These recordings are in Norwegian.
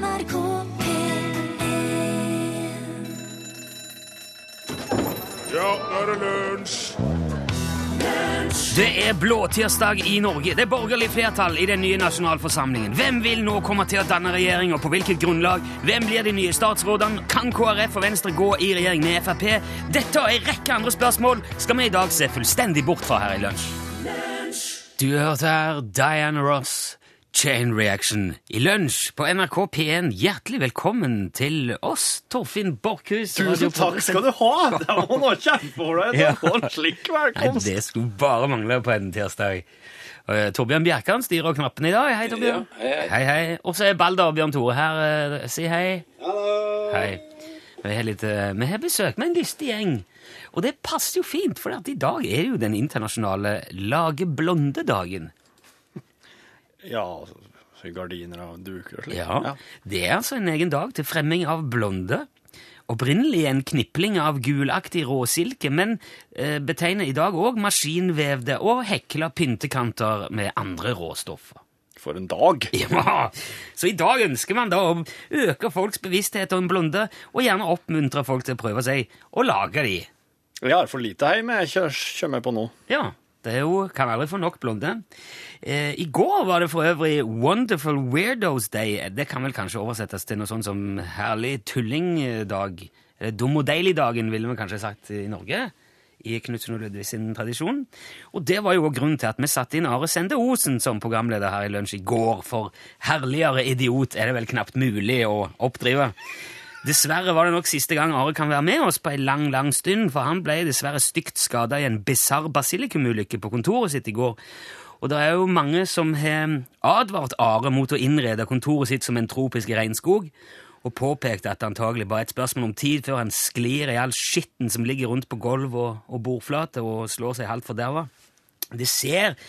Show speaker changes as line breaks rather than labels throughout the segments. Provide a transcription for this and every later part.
NRK P1
Ja, nå er det lunsj!
Det er blåtirsdag i Norge. Det er borgerlig flertall i den nye nasjonalforsamlingen. Hvem vil nå komme til å danne regjering, og på hvilket grunnlag? Hvem blir de nye statsrådene? Kan KrF og Venstre gå i regjering med Frp? Dette og en rekke andre spørsmål skal vi i dag se fullstendig bort fra her i Lunsj. Du hørte her Diana Ross, Chain Reaction, i Lunsj på NRK P1. Hjertelig velkommen til oss, Torfinn Borchhus.
Tusen takk skal du ha! Det var noe kjempe for deg.
Ja.
Det var en slik
Nei, det skulle bare mangle på en tirsdag. Eh, Torbjørn Bjerkan styrer knappene i dag. Hei, Torbjørn. hei, hei. Og så er Balder og Bjørn Tore her. Uh, Si hei. Hei. Vi har, litt, vi har besøk med en lystig gjeng. Og det passer jo fint, for at i dag er det jo den internasjonale Lage blonde-dagen.
Ja, så gardiner og duker og slikt.
Ja, Det er altså en egen dag til fremming av blonde. Opprinnelig en knipling av gulaktig råsilke, men eh, betegner i dag òg maskinvevde og hekla pyntekanter med andre råstoffer.
For en dag.
Ja, Så i dag ønsker man da å øke folks bevissthet om blonde, og gjerne oppmuntre folk til å prøve seg å lage de.
Jeg har for lite hjemme. Jeg kjører meg på nå.
Ja, det er jo, kan aldri få nok blonde. Eh, I går var det for øvrig Wonderful Weirdos Day. Det kan vel kanskje oversettes til noe sånt som Herlig tullingdag. Eller Dum og deilig-dagen, ville vi kanskje sagt i Norge. I Knutsen og Ludvig sin tradisjon. Og det var jo grunnen til at vi satte inn Are Sende Osen som programleder her i Lunsj i går, for herligere idiot er det vel knapt mulig å oppdrive. Dessverre var det nok siste gang Are kan være med oss på en lang, lang stund, for han ble dessverre stygt skada i en bisarr basilikumulykke på kontoret sitt i går. Og det er jo mange som har advart Are mot å innrede kontoret sitt som en tropisk regnskog, og påpekte at det antagelig bare er et spørsmål om tid før han sklir i all skitten som ligger rundt på gulv og, og bordflate og slår seg halvt forderva. Det ser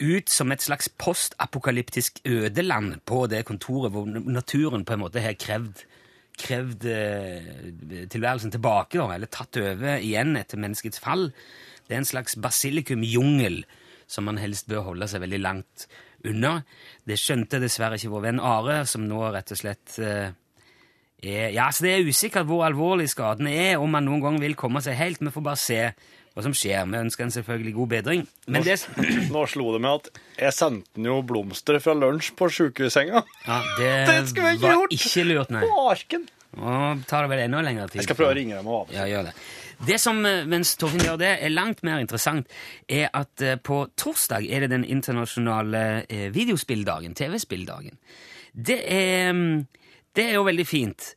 ut som et slags postapokalyptisk ødeland på det kontoret hvor naturen på en måte har krevd, krevd eh, tilværelsen tilbake, da, eller tatt over igjen etter menneskets fall. Det er en slags basilikumjungel som man helst bør holde seg veldig langt unna. Det skjønte dessverre ikke vår venn Are, som nå rett og slett eh, er Ja, så det er usikkert hvor alvorlig skaden er, om man noen gang vil komme seg helt. Vi får bare se hva som skjer. Vi ønsker en selvfølgelig god bedring. Men det,
Nå slo det meg at jeg sendte den jo blomster fra lunsj på sjukehussenga.
ja, det,
Det skulle jeg ikke gjort!
ikke lurt, nei.
På arken.
Nå tar det vel enda lengre tid.
Jeg skal prøve å ringe dem og
Ja, gjør det. Det som, eh, mens Torfinn gjør det, er langt mer interessant, er at eh, på torsdag er det den internasjonale eh, videospilldagen, TV-spilldagen. Det er, mm, det er jo veldig fint.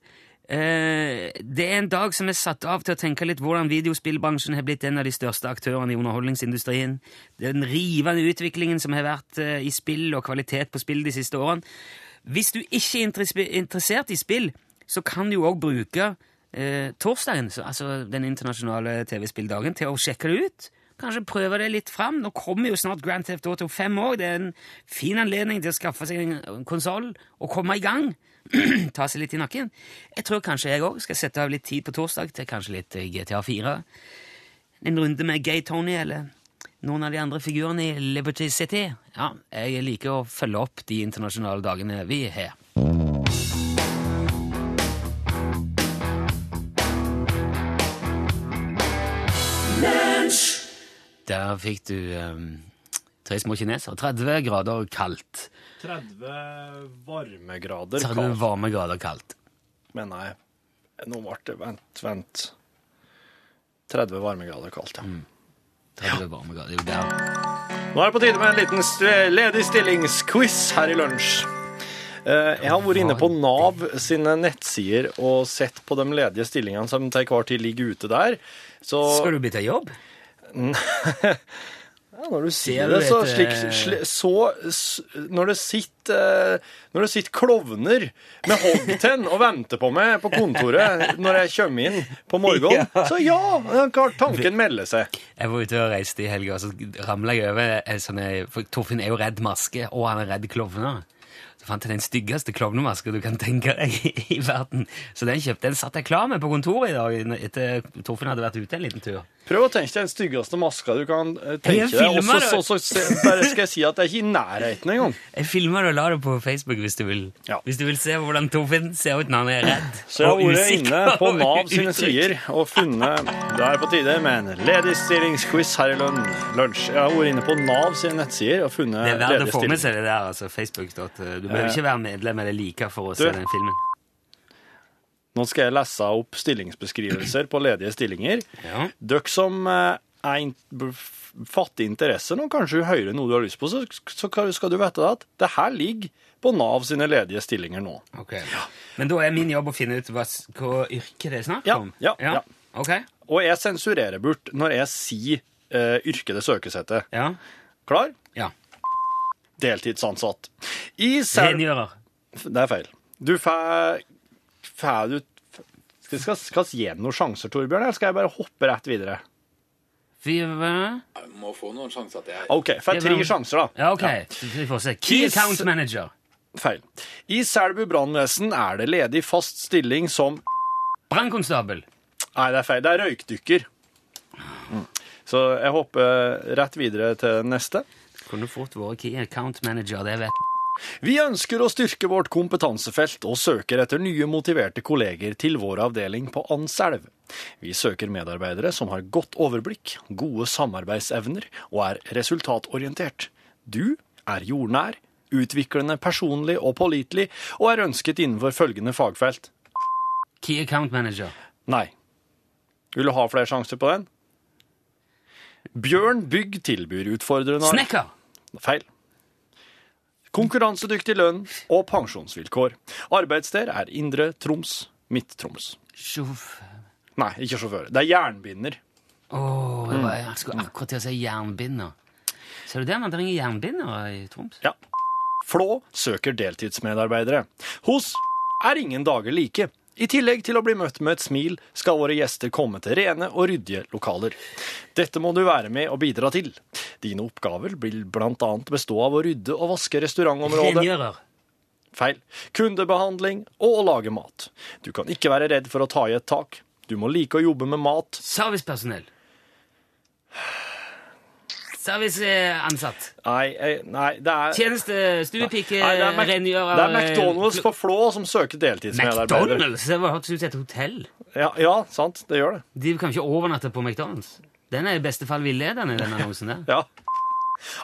Eh, Det er en dag som er satt av til å tenke litt hvordan videospillbransjen har blitt en av de største aktørene i underholdningsindustrien. Den rivende utviklingen som har vært eh, i spill og kvalitet på spill de siste årene. Hvis du ikke er interessert i spill, så kan du jo òg bruke eh, torsdagen, altså den internasjonale TV-spilldagen, til å sjekke det ut. Kanskje prøve det litt fram. Nå kommer jo snart Grand Theft Auto 5 òg. Det er en fin anledning til å skaffe seg en konsoll og komme i gang. Ta seg litt i nakken. Jeg tror kanskje jeg òg skal sette av litt tid på torsdag til kanskje litt eh, GTA 4. En runde med Gay Tony eller noen av de andre figurene i Liberty City. Ja, jeg liker å følge opp de internasjonale dagene vi har. Der fikk du um, tre små kinesere. 30 grader kaldt.
30 varmegrader
30
kaldt.
varmegrader kaldt.
Men nei, nå ble det Vent, vent. 30 varmegrader kaldt, ja.
30 varmegrader. Det er jo der.
Nå er det på tide med en liten ledig stillingsquiz her i lunsj. Eh, Jeg har vært inne på Nav sine nettsider og sett på de ledige stillingene som til hver tid ligger ute der. Så
Skal du bytte jobb?
ja, når du sier det, så,
slik,
slik,
eh,
så Når det sitter eh, Når det sitter klovner med hoggtenn og venter på meg på kontoret når jeg kommer inn på morgenen,
Ja.
så ja, Klart tanken melder seg.
Jeg var ute og reiste i helga, og så ramla jeg over sånn For Torfinn er jo redd maske, og han er redd klovner. Så fant jeg den styggeste klovnemaska du kan tenke deg i, verden. Så den kjøpte den satt jeg klar med på kontoret i dag etter Torfinn hadde vært ute en liten tur.
Prøv å tenke deg den styggeste maska du kan eh, tenke deg. Og så, så, så bare skal jeg si at det er ikke i nærheten engang.
Jeg filmer det og lar det på Facebook hvis du vil.
Ja.
Hvis du vil se hvordan Torfinn ser ut når han er redd.
Så jeg har vært inne på Nav sine sider og funnet Det er på tide med en ledigstillingsquiz her i lunsj. Jeg har vært inne på Nav sine nettsider og funnet
Det er verdt å få med seg det der, altså. Facebook. dot- Du behøver
Eh,
ikke være medlem eller like for å se den filmen.
Nå skal jeg lese opp stillingsbeskrivelser på ledige stillinger.
Ja.
Dere som eh, er in fatter interesse nå, kanskje hører noe du har lyst på, så, så skal du vite at det her ligger på Nav sine ledige stillinger nå.
Ok. Men da er min jobb å finne ut hva, hva yrke det er snakk
Ja,
om?
ja, ja.
Ok.
Og jeg sensurerer bort når jeg sier uh, yrket det søkes etter.
Ja.
Klar?
ja.
Deltidsansatt. I Sel...
Rengjører.
Det er feil. Du får Får du Skal skal- skal vi gi den noen sjanser, Torbjørn, eller skal jeg bare hoppe rett videre?
Vi
Må få noen sjanser til her.
OK, får
Ja,
tre
men-
sjanser, da.
Ja, ok. Vi får se. Key account manager.
Feil. I Selbu brannvesen er det ledig fast stilling som
Brannkonstabel.
Nei, det er feil. Det er røykdykker. Mm. Så jeg hopper rett videre til neste.
Kunne fort vært key account manager, det vet.
Vi ønsker å styrke vårt kompetansefelt og søker etter nye motiverte kolleger til vår avdeling på Anselv. Vi søker medarbeidere som har godt overblikk, gode samarbeidsevner og er resultatorientert. Du er jordnær, utviklende, personlig og pålitelig, og er ønsket innenfor følgende fagfelt.
Key account manager.
Nei. Vil du ha flere sjanser på den? Bjørn Bygg tilbyr utfordrende
Snekker.
Feil. Konkurransedyktig lønn og pensjonsvilkår. Arbeidssted er Indre Troms, Midt-Troms.
Sjåfør
Nei, ikke sjåfør. Det er jernbinder.
Åh,
Mm.
jeg skulle akkurat til å si jernbinder. Ser du det? Man trenger jernbinder i Troms.
Ja. Flå søker deltidsmedarbeidere. Hos er ingen dager like. I tillegg til å bli møtt med et smil, skal våre gjester komme til rene og ryddige lokaler. Dette må du være med og bidra til. Dine oppgaver vil annet bestå av å rydde og vaske restaurantområdet.
Rengjører.
Feil. Kundebehandling og å lage mat. Du kan ikke være redd for å ta i et tak. Du må like å jobbe med mat.
Servicepersonell. Serviceansatt.
Nei, nei det er
Tjeneste, stuepike,
er,
rengjører
det er McDonald's på Flå som søker deltidsmedarbeider.
McDonald's? Det hørtes ut som et hotell.
Ja, ja, sant. Det gjør det.
De kan ikke overnatte på McDonald's. Den er i beste fall villedende, den annonsen der.
Ja.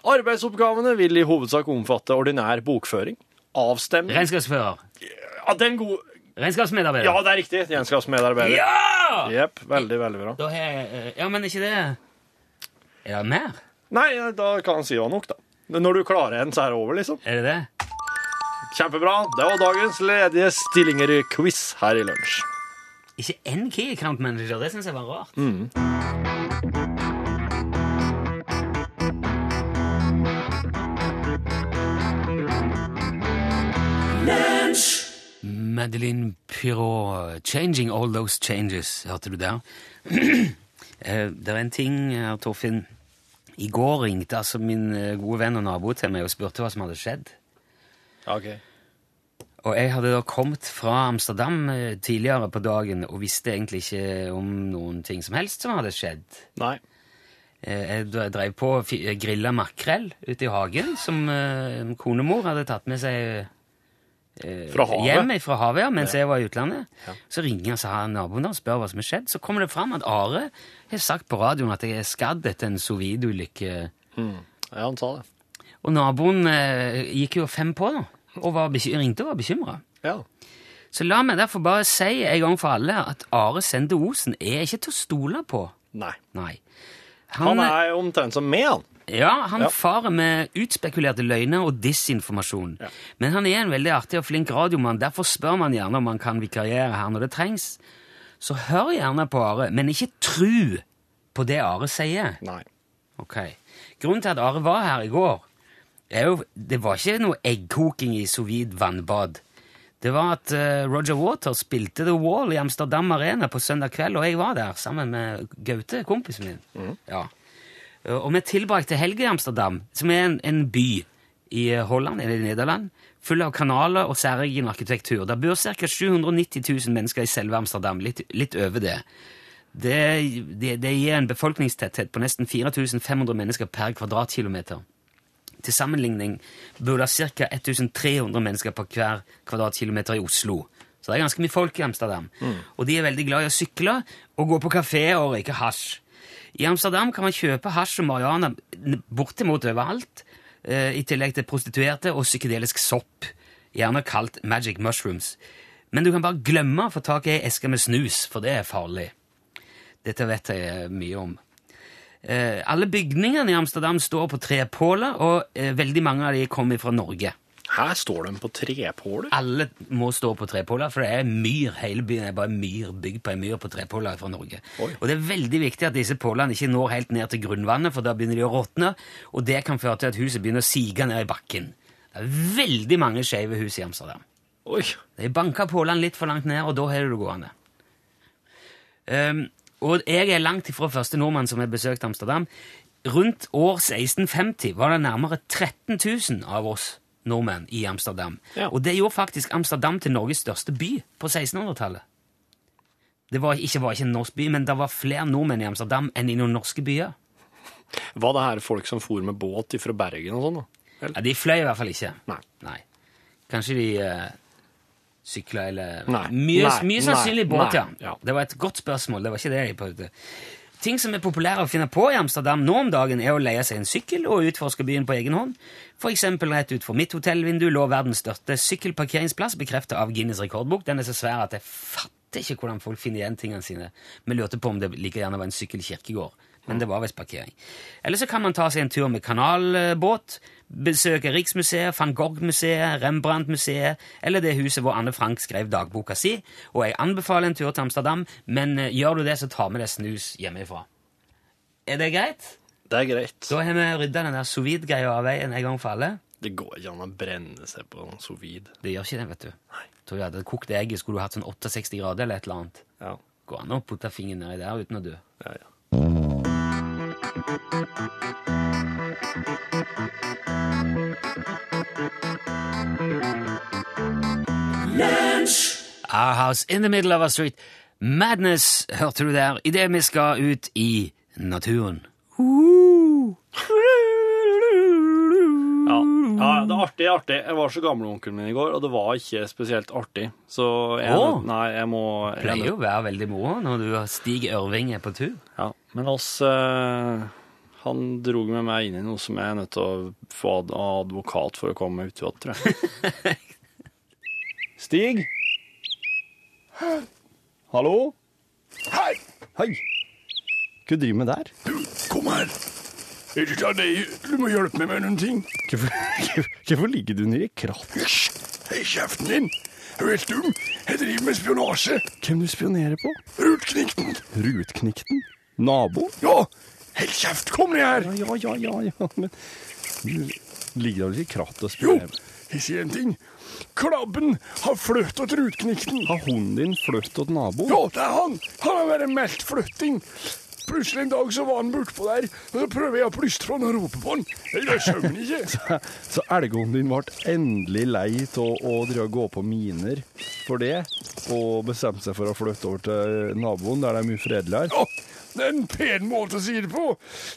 Arbeidsoppgavene vil i hovedsak omfatte ordinær bokføring, avstemning
Regnskapsfører.
Ja, den gode
Regnskapsmedarbeider.
Ja, det er riktig. Regnskapsmedarbeider.
Ja!
Jepp. Veldig, veldig bra.
Jeg eh, Ja, men ikke det Er det mer?
Nei, da kan han si det var nok, da. Når du klarer en, så er det over, liksom.
Er det det?
Kjempebra. Det var dagens ledige stillinger-quiz her i lunsj.
Ikke én key account manager. Det syns jeg var rart. Mm. Madeline Pirot, 'Changing All Those Changes'. Hørte du der? Eh, det er en ting, eh, Torfinn. I går ringte altså min eh, gode venn og nabo til meg og spurte hva som hadde skjedd.
Ok.
Og jeg hadde da kommet fra Amsterdam eh, tidligere på dagen og visste egentlig ikke om noen ting som helst som hadde skjedd.
Nei.
Eh, Jeg drev på og grilla makrell ute i hagen, som konemor hadde tatt med seg
Fra havet?
hjem fra havet ja, mens jeg var i utlandet. Så ringer jeg så har naboen og spør hva som har skjedd. Så kommer det fram at Are har sagt på radioen at jeg er skadd etter en sovjetulykke. vide-ulykke.
Ja, han sa det.
Og naboen eh, gikk jo fem på, da, og var ringte og var bekymra.
Ja.
Så la meg derfor bare si en gang for alle at Are Sende Osen er ikke til å stole på.
Nei.
Nei.
Han er omtrent som meg, han.
Ja, han
Ja.
farer med utspekulerte løgner og disinformasjon.
Ja.
Men han er en veldig artig og flink radiomann, derfor spør man gjerne om han kan vikariere her når det trengs. Så hør gjerne på Are, men ikke tru på det Are sier.
Nei.
Ok. Grunnen til at Are var her i går, er jo Det var ikke noe eggkoking i sous vannbad. Det var at eh, Roger Waters spilte The Wall i Amsterdam Arena på søndag kveld, og jeg var der sammen med Gaute, kompisen min. Ja. Eh, Og vi tilbrakte helga i Amsterdam, som er en, en by i Holland eller i Nederland, full av kanaler og særegen arkitektur. Det bor ca. 790 000 mennesker i selve Amsterdam, litt, litt over det. Det, det. det gir en befolkningstetthet på nesten 4500 mennesker per kvadratkilometer. Til sammenligning bor det ca. 1300 mennesker på hver kvadratkilometer i Oslo. Så det er ganske mye folk i Amsterdam. Og de er veldig glad i å sykle og gå på kafé og røyke hasj. I Amsterdam kan man kjøpe hasj og marihuana bortimot overalt, eh, i tillegg til prostituerte og psykedelisk sopp, gjerne kalt magic mushrooms. Men du kan bare glemme å få tak i ei eske med snus, for det er farlig. Dette vet jeg mye om. Eh, alle bygningene i Amsterdam står på trepåler, og eh, veldig mange av de kommer fra Norge.
Her står de på trepåler.
Alle må stå på trepåler, for det er myr. Hele byen er bare myr, bygd på en myr på trepåler fra Norge.
Oi.
Og det er veldig viktig at disse pålene ikke når helt ned til grunnvannet, for da begynner de å råtne, og det kan føre til at huset begynner å sige ned i bakken. Det er veldig mange skeive hus i Amsterdam.
Oi.
De banker pålene litt for langt ned, og da har du det gående. Um, og jeg er langt ifra første nordmann som har besøkt Amsterdam. Rundt år 1650 var det nærmere 13 000 av oss nordmenn i Amsterdam.
Ja.
Og det gjorde faktisk Amsterdam til Norges største by på 1600-tallet. Det var ikke, var ikke en norsk by, men det var flere nordmenn i Amsterdam enn i noen norske byer.
Var det her folk som for med båt fra Bergen og sånn?
Ja, de fløy i hvert fall ikke.
Nei.
Kanskje de uh, sykla eller
Nei.
Mye,
Nei.
mye sannsynlig
Nei.
båt, ja.
Ja.
Det var et godt spørsmål. Det var ikke det jeg prøvde. Ting som er populære å finne på i Amsterdam nå om dagen, er å leie seg en sykkel og utforske byen på egen hånd. For eksempel rett utfor mitt hotellvindu lå verdens største sykkelparkeringsplass, bekreftet av Guinness rekordbok. Den er så svær at jeg fatter ikke hvordan folk finner igjen tingene sine. Vi lurte på om det like gjerne var en sykkelkirkegård. Men det var visst parkering. Eller så kan man ta seg en tur med kanalbåt, besøke Riksmuseet, van Gogh-museet, Rembrandt-museet, eller det huset hvor Anne Frank skrev dagboka si. Og jeg anbefaler en tur til Amsterdam, men eh, gjør du det, så ta med deg snus hjemmefra. Er det greit?
Det er greit.
Da har vi rydda den der sous vide-greia av veien en gang for alle.
Det går ikke an å brenne seg på sous vide.
Det gjør ikke det, vet du.
Nei.
Tror du hadde kokt egget, skulle du hatt sånn 68 grader eller et eller annet.
Ja.
Går an å putte fingeren nedi der uten å dø.
Ja, ja.
Our house in the middle of a street. Madness, hørte du der, idet vi skal ut i naturen.
Ja. Ja, det er artig, artig. Jeg var så gamleonkelen min i går, og det var ikke spesielt artig. Så jeg,
Åh.
nei, jeg må jeg,
Pleier jo å være veldig moro når du og Stig Ørving er på tur.
Ja, men oss eh, Han dro med meg inn i noe som jeg er nødt til å få ad advokat for å komme meg ut av, tror jeg. Stig? Hallo?
Hei,
Hei. Hva driver du med der?
kom her. Er det ikke deg? Du må hjelpe meg med noen ting.
Hvorfor, hvorfor ligger du nede i kratt?
Hysj! Hei, kjeften din. Jeg er helt dum. Jeg driver med spionasje.
Hvem du spionerer på?
Rutknikten.
Rutknikten? Nabo?
Ja, hold kjeft. Kom ned her.
Ja, ja, ja, ja, men du ligger da vel i kratt og
Jo, jeg sier en ting. Klabben har flyttet rutknikten.
Har hunden din flyttet til nabo?
Ja, det er han. Han har vært meldt flytting. Plutselig en dag så var han bortpå der, og så prøver jeg å plystre han og rope på han. Jeg skjønner ikke.
Så elghunden din ble endelig lei av å gå på miner for det, og bestemte seg for å flytte over til naboen, der det er mye fredeligere?
Ja, det er en pen måte å si det på.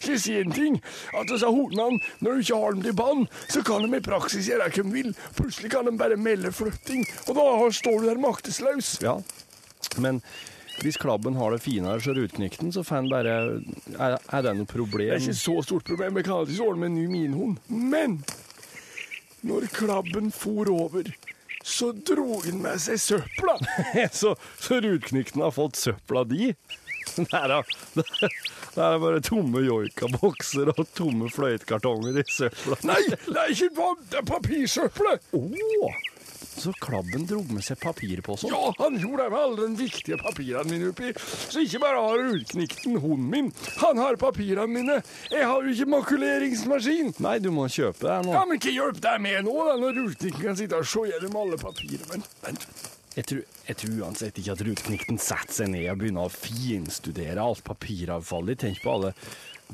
Skal jeg si en ting? At disse hundene, når du ikke har dem til bånd, så kan de i praksis gjøre hva de vil. Plutselig kan de bare melde flytting, og da står du der maktesløs.
Ja, men hvis klabben har det finere så rutknikten, så får bare er, er det noe problem?
Det er ikke så stort problem, jeg kan alltid ordne med en ny minhund. Men når klabben for over, så dro han med seg søpla.
så, så rutknikten har fått søpla di? Der, er, Det er bare tomme joikabokser og tomme fløytekartonger i søpla.
Nei, det er ikke det er papirsøple.
Å! Så klabben drog med seg papirposen? på?
Ja, han gjorde det med alle de viktige papirene mine oppi. Så ikke bare har rullknikten hunden min, han har papirene mine. Jeg har jo ikke makuleringsmaskin.
Nei, du må kjøpe det nå.
Ja, men ikke hjelp deg med nå, da, når rullknikten kan sitte og se gjennom alle papirene? Men, vent,
Jeg tror, jeg tror uansett ikke at rullknikten setter seg ned og begynner å finstudere alt papiravfallet. Tenk på alle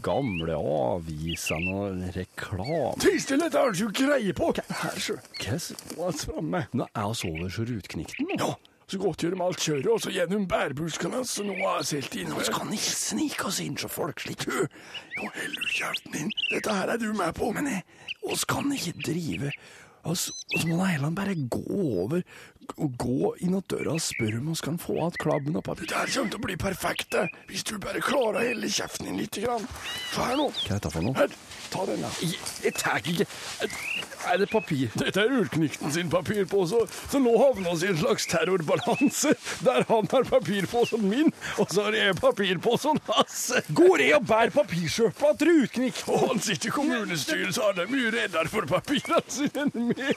gamle avisene og reklame.
Tidsstille, dette har du ikke greie på.
Hva
er framme?
Nå er vi over så nå.
Ja, så godt gjør de alt kjøret, og så gjennom bærbuskene, så nå har jeg selv inn.
Vi kan ikke snike oss inn så folk slik.
Du, Nå holder du kjeften din. Dette her er du med på.
Men vi kan ikke drive oss, så må Eiland bare gå over og gå inn at døra og spørre om vi kan få igjen klabben og papir.
det her kommer til å bli perfekt. Hvis du bare klarer å helle kjeften din litt. Grann. Se her nå.
Hva er dette for noe?
Her, ta denne.
Jeg, tar ikke Er det papir?
Dette er Ulknikten sin papirpose, så nå havner vi i en slags terrorbalanse, der han har papirposen min, og så har jeg papirposen hans.
Går jeg og bærer papirsøpla til ruteknikk?
Og han sitter i kommunestyret, så han er mye reddere for papirene sine enn meg.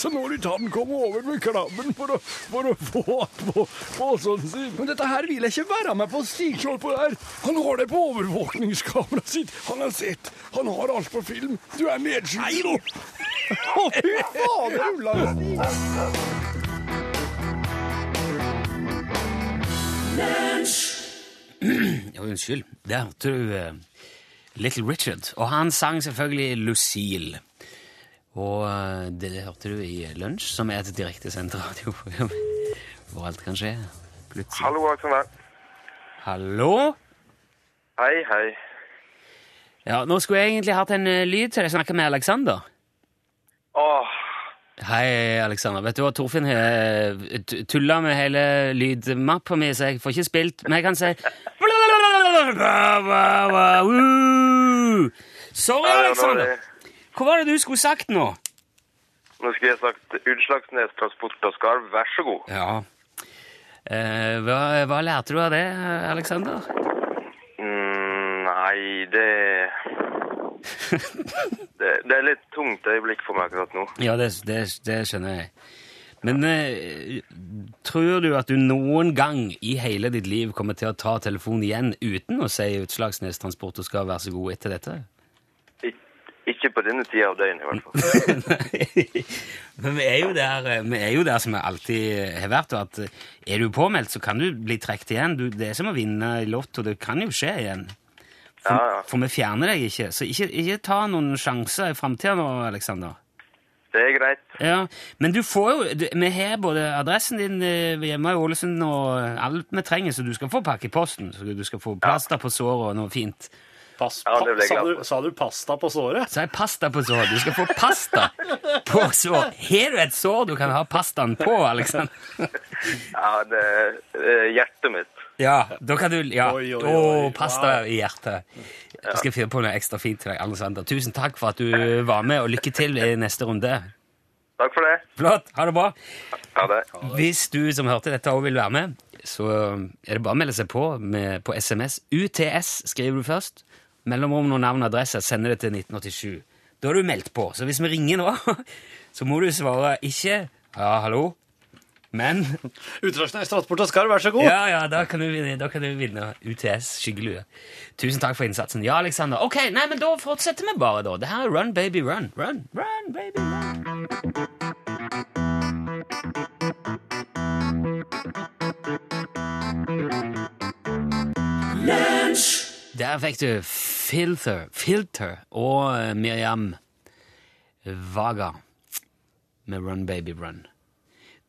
Så nå vil han komme over med klabben for å, for å få på posen sin.
Men dette her vil jeg ikke være med på, Stig.
Det her. Han har det på overvåkningskameraet sitt. Han har sett. Han har alt på film. Du er medskyldig nå.
Å, fy fader, Ulland.
Ja, unnskyld. Der hørte du eh, Little Richard. Og han sang selvfølgelig Lucille. Og eh, det hørte du i Lunsj, som er et direktesendt radioprogram hvor alt kan skje. Plutselig.
Hallo, Aksel
Hallo?
Hei, hei.
Ja, nå skulle jeg egentlig hatt en eh, lyd til jeg Snakke med Alexander.
Åh,
Hei, Alexander. Vet du hva, Torfinn har tulla med hele lydmappa mi, så jeg får ikke spilt, men jeg kan si Sorry,
er
Alexander. Hva var det du skulle sagt nå?
nå skulle jeg sagt Utslagsnes Transport og Skarv, vær så god.
Ja. Eh, hva, hva lærte du av det, Alexander?
Nei, det... det Det er litt tungt øyeblikk for meg akkurat nå.
Ja, det, det, det skjønner jeg. Men eh, tror du at du noen gang i hele ditt liv kommer til å ta telefonen igjen uten å si Utslagsnes Transport og skal være så god etter dette?
Ik ikke på denne tida av døgnet, i hvert fall.
Nei. Men vi er, jo der, eh, vi er jo der som vi alltid har vært, og at eh, er du påmeldt, så kan du bli trukket igjen. Du, det er som å vinne i Lotto, det kan jo skje igjen. For,
Ja, ja.
for vi fjerner deg ikke, så ikke, ikke ta noen sjanser i framtida nå, Aleksander.
Det er greit.
Ja, men du får jo du, Vi har både adressen din eh, hjemme i Ålesund og alt vi trenger, så du skal få pakke i posten. Så du skal få plaster på såret og noe fint.
Pass,
Ja, ble jeg
sa, du, sa du pasta på såret?
Så jeg pasta på såret. Du skal få pasta på sår. Har du et sår du kan ha pastaen på, Aleksander?
Ja, det er hjertet mitt.
Ja, da kan du Ja.
Oi, oi,
oi.
oi.
pass
deg
i hjertet. Jeg skal finne på noe ekstra fint til deg, Alexander. Tusen takk for at du var med, og lykke til i neste runde.
Takk for det.
Flott. Ha det bra.
Ha det.
Hvis du som hørte dette også vil være med, så er det bare å melde seg på med, på SMS. UTS skriver du først. Mellomrom og navn og adresse. Sender det til 1987. Da er du meldt på. Så hvis vi ringer nå, så må du svare ikke 'ja, hallo', men
Utslagsnes Transport og Skarv, vær så god.
Ja, ja, da kan du vinne, da kan du vinne UTS skyggelue. Tusen takk for innsatsen. Ja, Alexander. Ok, nei, men da fortsetter vi bare, da. Det her er Run, baby, run. Run, run, baby, run. Der fikk du Filter, Filter og Miriam Vaga med Run, baby, run.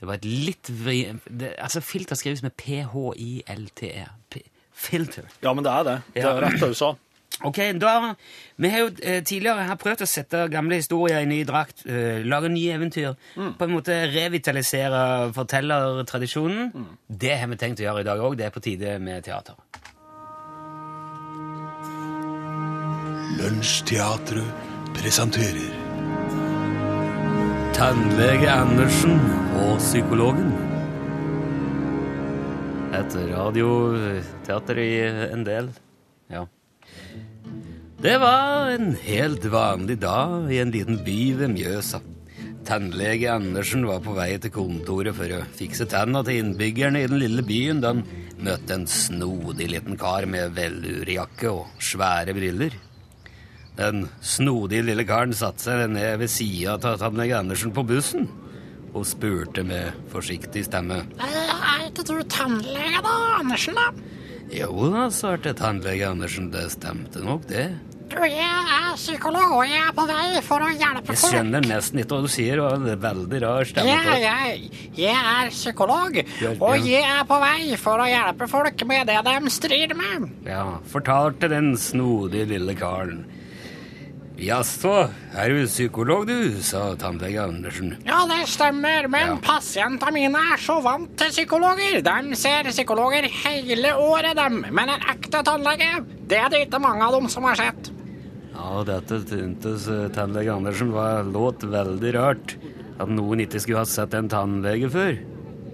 Det var et litt vri... Det, altså, filter skrives med P-H-I-L-T-E. Filter.
Ja, men det er det. Det er rett det du sa.
Ok, da, Vi har jo eh, tidligere har prøvd å sette gamle historier i ny drakt. eh, lage nye eventyr. På en måte revitalisere fortellertradisjonen. Det har vi tenkt å gjøre i dag òg. Det er på tide med teater.
Lunsjteatret presenterer
Tannlege Andersen og psykologen. Et radioteater i en del. Ja. Det var en helt vanlig dag i en liten by ved Mjøsa. Tannlege Andersen var på vei til kontoret for å fikse tenna til innbyggerne i den lille byen da han møtte en snodig liten kar med velurjakke og svære briller. Den snodige lille karen satte seg ned ved sida av tannlege Andersen på bussen og spurte med forsiktig stemme.
Er ikke du tannlege, da, Andersen, da?
Jo da, svarte tannlege Andersen, det stemte nok, det.
Du, jeg er psykolog, og jeg er på vei for å hjelpe folk.
Jeg skjønner nesten ikke hva du sier, og det er veldig rar stemme
Ja, jeg, jeg er psykolog, og jeg er på vei for å hjelpe folk med det de strir med.
Ja, fortalte den snodige lille karen. Jaså, er du psykolog du, sa tannlege Andersen.
Ja, det stemmer, men
Ja.
pasientene mine er så vant til psykologer. De ser psykologer hele året, dem. Men en ekte tannlege, det er det ikke mange av dem som har sett.
Ja, dette syntes eh, tannlege Andersen var låt veldig rart. At noen ikke skulle ha sett en tannlege før.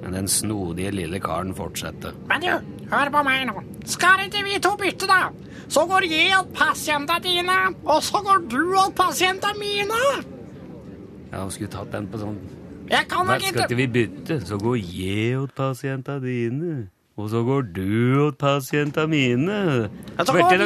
Men den snodige lille karen fortsatte.
Men du, hør på meg nå. Skal ikke vi to bytte, da? Så går jeg åt pasientene dine, og så går du åt pasientene mine.
Ja, hun skulle tatt den på sånn
Jeg kan nok ikke
skal
ikke
vi bytte? Så går jeg åt pasientene dine. Og så går du åt pasientene mine.
Ja, Så går jeg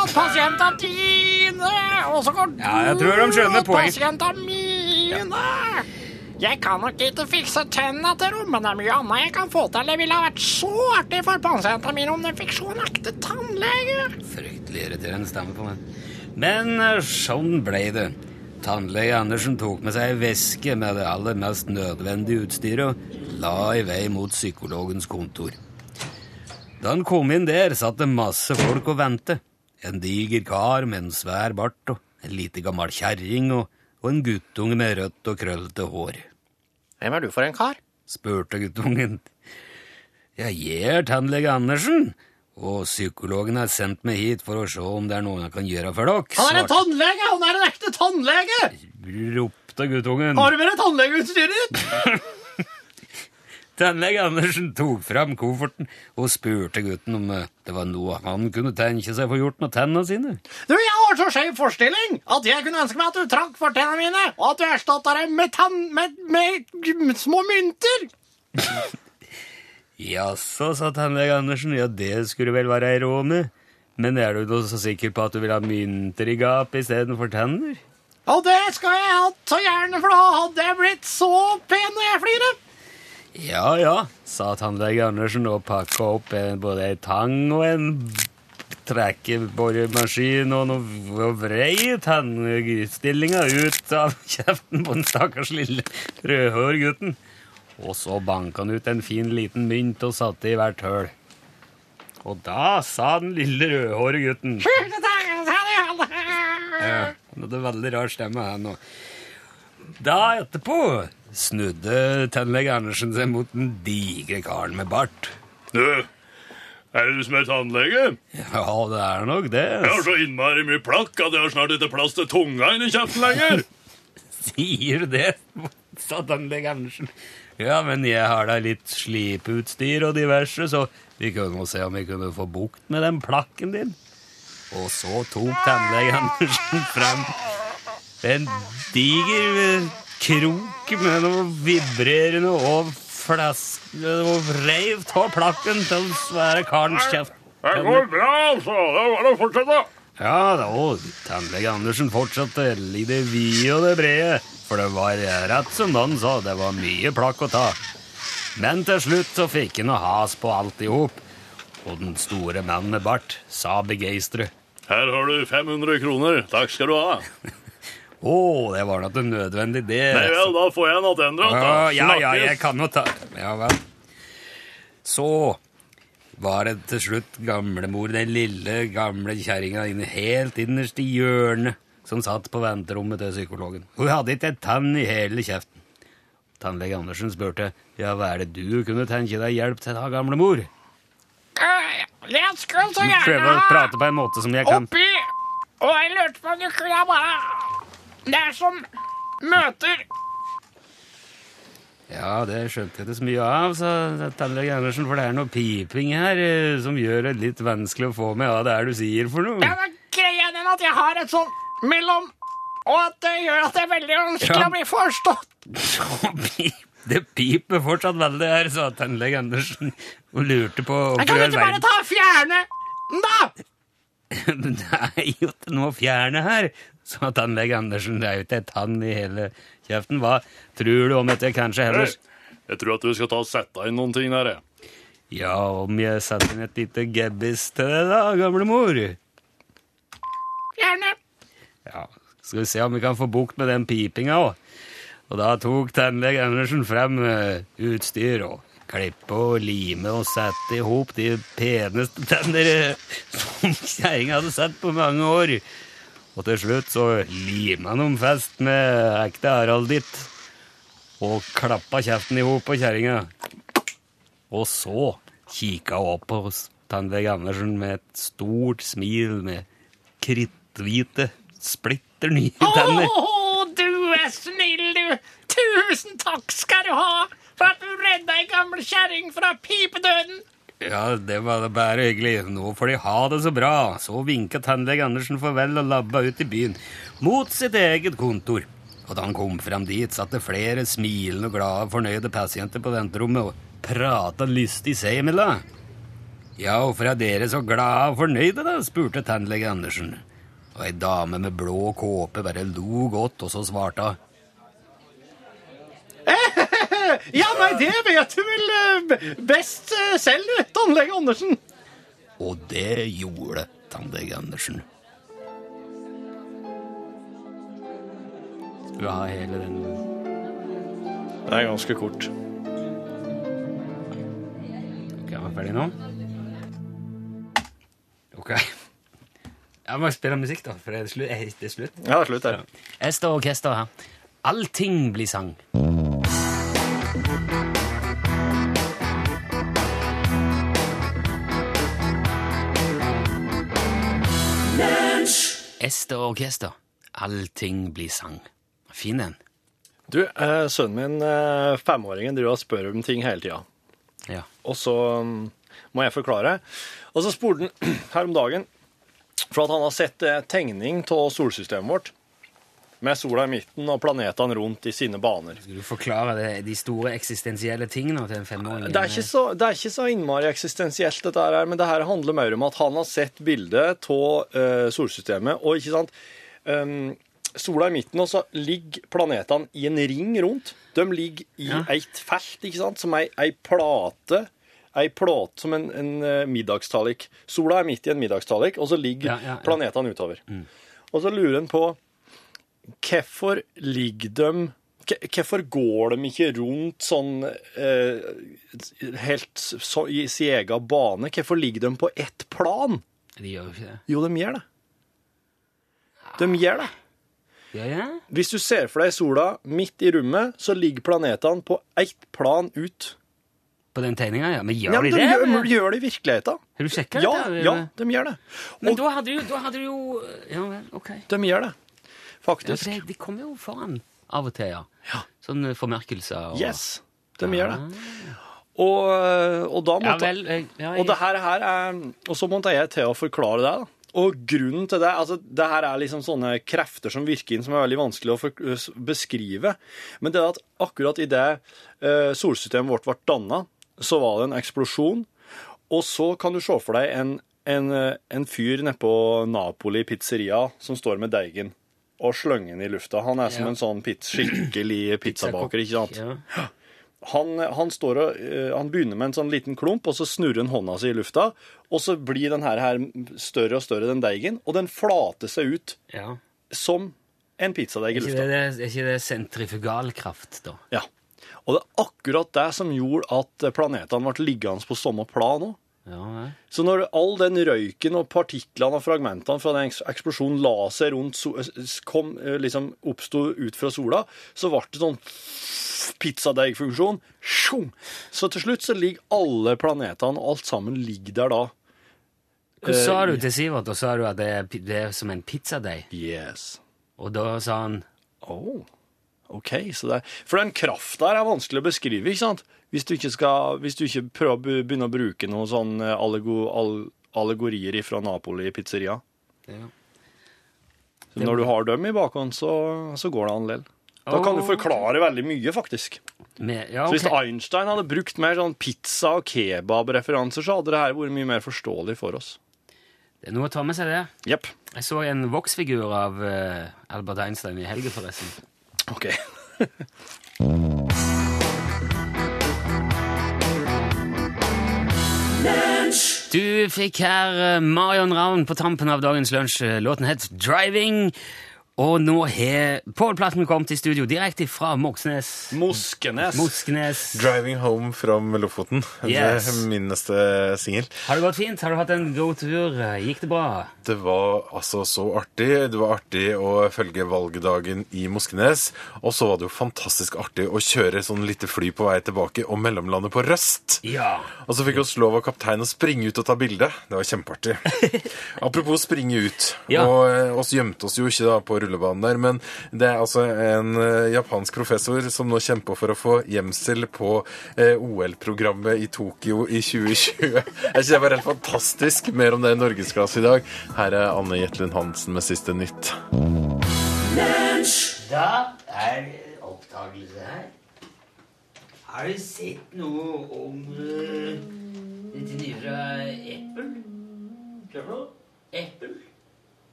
åt pasientene dine, og så går du
Ja,
åt pasientene mine. Jeg kan nok ikke fikse tennene til rommene mye annet jeg kan få til. Det ville ha vært så artig for pasientene mine om de fikk se en ekte tannlege.
Fryktelig irriterende stemme på meg. Men eh, sånn ble det. Tannlege Andersen tok med seg ei veske med det aller mest nødvendige utstyret og la i vei mot psykologens kontor. Da han kom inn der, satt det masse folk og ventet. En diger kar med en svær bart og en lite gammel kjerring og, og en guttunge med rødt og krøllete hår.
Hvem er du for en kar?
spurte guttungen. Jeg er tannlege Andersen, og psykologen har sendt meg hit for å se om det er noe jeg kan gjøre for dere.
Han er en tannlege! Han er en ekte tannlege!
ropte guttungen.
Har du med deg tannlegeutstyret ditt?
Tannlege Andersen tok fram kofferten og spurte gutten om eh, det var noe han kunne tenke seg å få gjort med tennene sine.
Du, jeg har så skjev forstilling at jeg kunne ønske meg at du trakk for tennene mine, og at du erstatta dem med, tann, med, med små mynter.
Jaså, sa tannlege Andersen, ja, det skulle vel være ei råd med. Men er du da så sikker på at du vil ha mynter i gapet istedenfor tenner?
Og det skal jeg ha så gjerne, for da hadde jeg blitt så pen når jeg flirer.
Ja, ja, sa tannlege Andersen og pakka opp en, både ei tang og en trekkeboremaskin og, noe, vrei tannstillinga ut av kjeften på den stakkars lille rødhårgutten. Og så banka han ut en fin liten mynt og satte i hvert høl. Og da sa den lille rødhårige gutten ja, Han hadde veldig rar stemme, han òg. Da etterpå snudde tannlege Andersen seg mot den digre karen med bart.
Du, er det du som er tannlege?
Ja, det er nok det.
Jeg har så innmari mye plakk at jeg har snart ikke plass til tunga inni kjeften lenger.
Sier du det? sa tannlege Andersen. Ja, men jeg har da litt slipeutstyr og diverse, så vi kunne se om vi kunne få bukt med den plakken din. Og så tok tannlege Andersen frem en diger eh, krok med noe vibrerende og flask og reiv av plakken til den svære karens kjeft.
Det går bra, altså. Det er bare å fortsette.
Ja, da, tannlege Andersen fortsatte i det vide og det brede, for det var rett som han sa, det var mye plakk å ta. Men til slutt så fikk han noe has på alt i hop, og den store mannen med bart sa begeistret.
Her har du 500 kroner. Takk skal du ha.
Å, det var nok nødvendig, det.
Nei vel, da får jeg en attendrat.
Ja,
da.
ja, ja, jeg kan jo ta Ja vel. Så var det til slutt gamlemor, den lille, gamle kjerringa inne helt innerst i hjørnet, som satt på venterommet til psykologen. Hun hadde ikke en tann i hele kjeften. Tannlege Andersen spurte ja, hva er det du kunne tenke deg hjelp til da, gamlemor?
Jeg skulle så gjerne
Prøve å prate på en måte som jeg kan.
oppi, og jeg lurte på om du kunne bare Det er som møter
Ja, det skjønte jeg ikke så mye av, sa tannlege Andersen, for det er noe piping her eh, som gjør det litt vanskelig å få med hva det er du sier for noe.
Ja, men greia er den at jeg har et sånn mellom Og at det gjør at det er veldig vanskelig
Ja.
å bli forstått.
Det piper fortsatt veldig her, sa tannlege Andersen og lurte på
Jeg kan ikke bare ta og fjerne den, da!
Det er jo ikke noe å fjerne her, sa tannlege Andersen. Det er jo ikke ei tann i hele Kjeften Hva Tror du om dette kanskje heller
Jeg tror at du skal ta og sette inn noen ting der, jeg.
Ja, om jeg setter inn et lite gebbis til deg, da, gamle mor?
Gjerne.
Ja, skal vi se om vi kan få bukt med den pipinga òg. Og da tok tannlege Andersen frem eh, utstyr og klippe og lime og sette i hop de peneste tenner eh, som kjerringa hadde sett på mange år. Og til slutt så lima han dem fast med ekte Harald-ditt og klappa kjeften i hop på kjerringa. Og så kikka hun opp på oss, Andersen med et stort smil med kritthvite, splitter nye tenner.
Å, du er snill, du! Tusen takk skal du ha for at du redda ei gammel kjerring fra pipedøden!
Ja, det var det bare hyggelig. Nå får de ha det så bra. Så vinka tannlege Andersen farvel og labba ut i byen, mot sitt eget kontor. Og da han kom fram dit, satt det flere smilende og glade, fornøyde pasienter på venterommet og prata lystig seg imellom. Ja, hvorfor er dere så glade og fornøyde, da? spurte tannlege Andersen. Og ei dame med blå kåpe bare lo godt, og så svarte hun.
Ja, nei, det vet du vel eh, best eh, selv, tannlege Andersen.
Og det gjorde tannlege Andersen. Skal du ha hele den
Det er ganske kort.
Ok, er vi ferdig nå? Ok. Jeg må spille musikk, da, for det er slutt. Det er slutt.
Ja, det er slutt her.
Ester og orkester her. Allting blir sang. Ester orkester. Allting blir sang. Fin en.
Du, eh, sønnen min, eh, femåringen, driver og spør om ting hele tida.
Ja.
Og så mm, må jeg forklare. Og så spurte han her om dagen, for at han har sett eh, tegning av solsystemet vårt, med sola i midten og planetene rundt i sine baner.
Skal du forklare det, de store eksistensielle tingene til en femåring?
Det er, ikke så, det er ikke så innmari eksistensielt, dette her, men det her handler mer om at han har sett bildet av uh, solsystemet, og ikke sant um, Sola i midten, og så ligger planetene i en ring rundt. De ligger i
Ja.
et felt, ikke sant, som ei, ei plate. Ei plate som en, en eh, middagstallik. Sola er midt i en middagstallik, og så ligger
Ja, ja, ja.
planetene utover. Og så lurer en på hvorfor ligger de Hvorfor går de ikke rundt sånn eh, helt så, i sin egen bane? Hvorfor ligger de på ett plan?
De gjør jo ikke det.
Jo, de gjør det. De gjør det.
Ja, ja.
Hvis du ser for deg sola midt i rommet, så ligger planetene på ett plan ut.
På den tegninga, ja. Men gjør
Ja,
de
de
det?
gjør,
men
gjør det i virkeligheten.
Har du sjekka
Ja,
det?
ja, de gjør det.
Men da hadde du, da hadde du jo Ja vel, ok.
de gjør det, faktisk.
Ja, det, de kommer jo foran av og til, ja.
Ja.
Sånn formerkelser og
Yes, de gjør det. Og, og da
måtte Ja vel. eh, Ja,
Og det her, her er Og så måtte jeg til å forklare det. da. Og grunnen til det altså det her er liksom sånne krefter som virker inn, som er veldig vanskelig å for, beskrive. Men det er at akkurat idet uh, solsystemet vårt ble danna, så var det en eksplosjon. Og så kan du se for deg en, en, eh, en fyr nede på Napoli pizzeria som står med deigen og slenge den i lufta. Han er som en sånn pizz, skikkelig pizzabaker, ikke sant? Han, han, står og, eh, han begynner med en sånn liten klump, og så snurrer han hånda si i lufta, og så blir den her, større og større, den deigen, og den flater seg ut
ja.
som en pizzadeig
Er
i
ikke
lufta.
det, er ikke det sentrifugalkraft, da?
Ja. Og det er akkurat det som gjorde at planetene ble liggende på samme plan òg.
Ja.
Så når all den røyken og partiklene og fragmentene fra den eksplosjonen la seg rundt, kom, eh, liksom oppsto ut fra sola, så ble det sånn pizzadeigfunksjon. Så til slutt så ligger alle planetene, og alt sammen ligger der da.
Hva
Eh,
sa du til Sivert? Da sa du at det er, det er som en pizzadeig.
Yes.
Og da sa han
Oh, ok. Så det for den krafta er vanskelig å beskrive, ikke sant? Hvis du ikke, skal, hvis du ikke prøver å begynne å bruke noen sånn eh, allego, all, allegorier fra Napoli pizzeria.
ja.
Så når du har dem i bakhånd, så, så går det an lell. Da kan du forklare veldig mye, faktisk.
med, ja,
Så hvis. Einstein hadde brukt mer sånn pizza- og kebab-referanser, så hadde det her vært mye mer forståelig for oss.
Det er noe å ta med seg, det.
Yep.
Jeg så en voksfigur av eh, Albert Einstein i helga, forresten.
OK.
Du fikk her eh, Marion Ravn på tampen av dagens lunsj. Låten het Driving. Og nå har Pål Platten kommet i studio direkte fra Moxnes.
Moskenes.
Moskenes.
Driving Home from Lofoten.
Yes.
Det er min neste singel.
Har det gått fint? Har du hatt en god tur? Gikk det bra?
Det var altså så artig. Det var artig å følge valgdagen i Moskenes. Og så var det jo fantastisk artig å kjøre sånn lite fly på vei tilbake og mellomlande på Røst.
Ja.
Og så fikk vi oss lov av kaptein å springe ut og ta bilde. Det var kjempeartig. Apropos springe ut.
Ja.
Og eh, oss gjemte oss jo ikke da på rullebanen der, men det er altså en eh, japansk professor som nå kjemper for å få gjemsel på eh, OL-programmet i Tokyo i 2020. Jeg synes det var helt fantastisk. Mer om det i Norgesklasse i dag. Her er Anne Jetlund Hansen med siste nytt.
Da er det opptakelse her. Har du sett noe om uh, dette nye fra Apple?
Hva for noe?
Apple?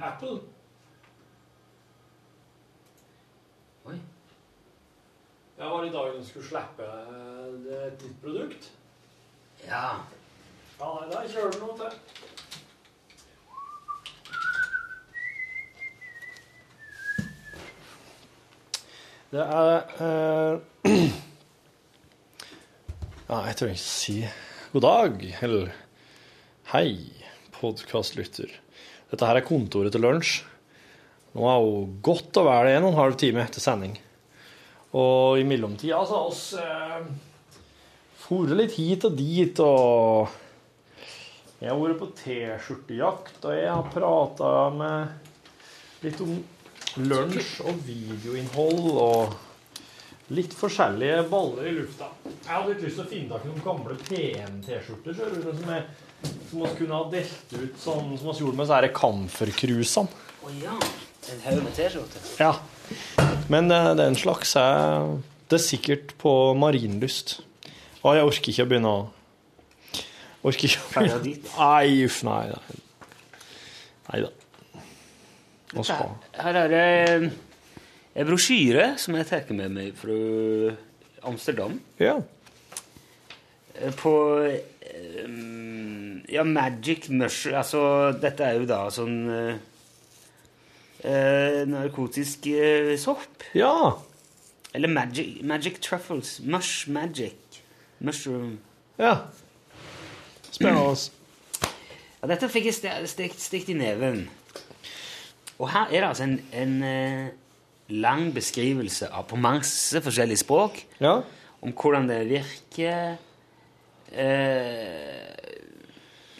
Apple?
Oi.
Ja, var i dag du skulle slippe eh, et nytt produkt?
Ja.
Ja, nei, da kjører du noe til. Det er eh, Ja, jeg trenger ikke si god dag, eller hei, podkastlytter. Dette her er kontoret til lunsj. Nå er jo godt og vel en og en halv time etter sending. Og i mellomtida så har vi eh, foret litt hit og dit, og jeg har vært på T-skjortejakt, og jeg har prata med litt om lunsj og videoinnhold og litt forskjellige baller i lufta. Jeg hadde litt lyst til å finne tak i noen gamle PM-T-skjorter som, jeg, som vi kunne ha delt ut sånn som vi gjorde med disse kamfercruisene.
Å ja. En haug med T-skjorter.
Ja. Men eh, den slags er Det er sikkert på marinlyst. Å, jeg orker ikke å begynne å Orker ikke å begynne
dit.
Nei, uff, nei. Nei, nei da.
Her er det en brosjyre som jeg tar med meg fra Amsterdam.
Ja.
Eh, På eh, Ja, Magic Mushroom Altså, dette er jo da sånn eh, narkotisk eh, sopp.
Ja.
Eller magic, magic truffles. Mush magic. Mushroom.
ja. Spennende.
Ja, dette fikk jeg ste- stekt, stekt i neven. Og her er det altså en, en eh, lang beskrivelse av, på masse forskjellige språk
Ja.
om hvordan det virker. Eh,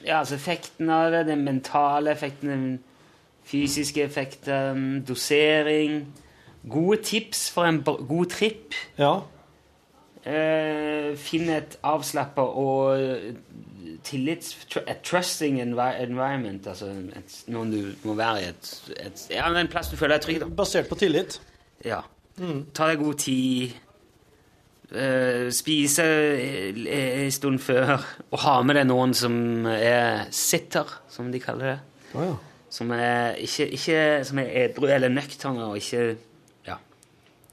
ja, altså effekten av det, den mentale effekten, den fysiske effekter, dosering. Gode tips for en god tripp.
Ja.
Eh, finn et avslappa og eh, tillits... et trusting environment. Altså et, noen du må være i et, et Ja, en plass du føler deg trygg, da.
Basert på tillit.
Ja. Ta deg god tid. eh, spise eh, en stund før. Og ha med deg noen som er sitter, som de kaller det.
Oh, ja.
Som er, ikke, ikke, som er edru eller nøkterne, og ikke ja.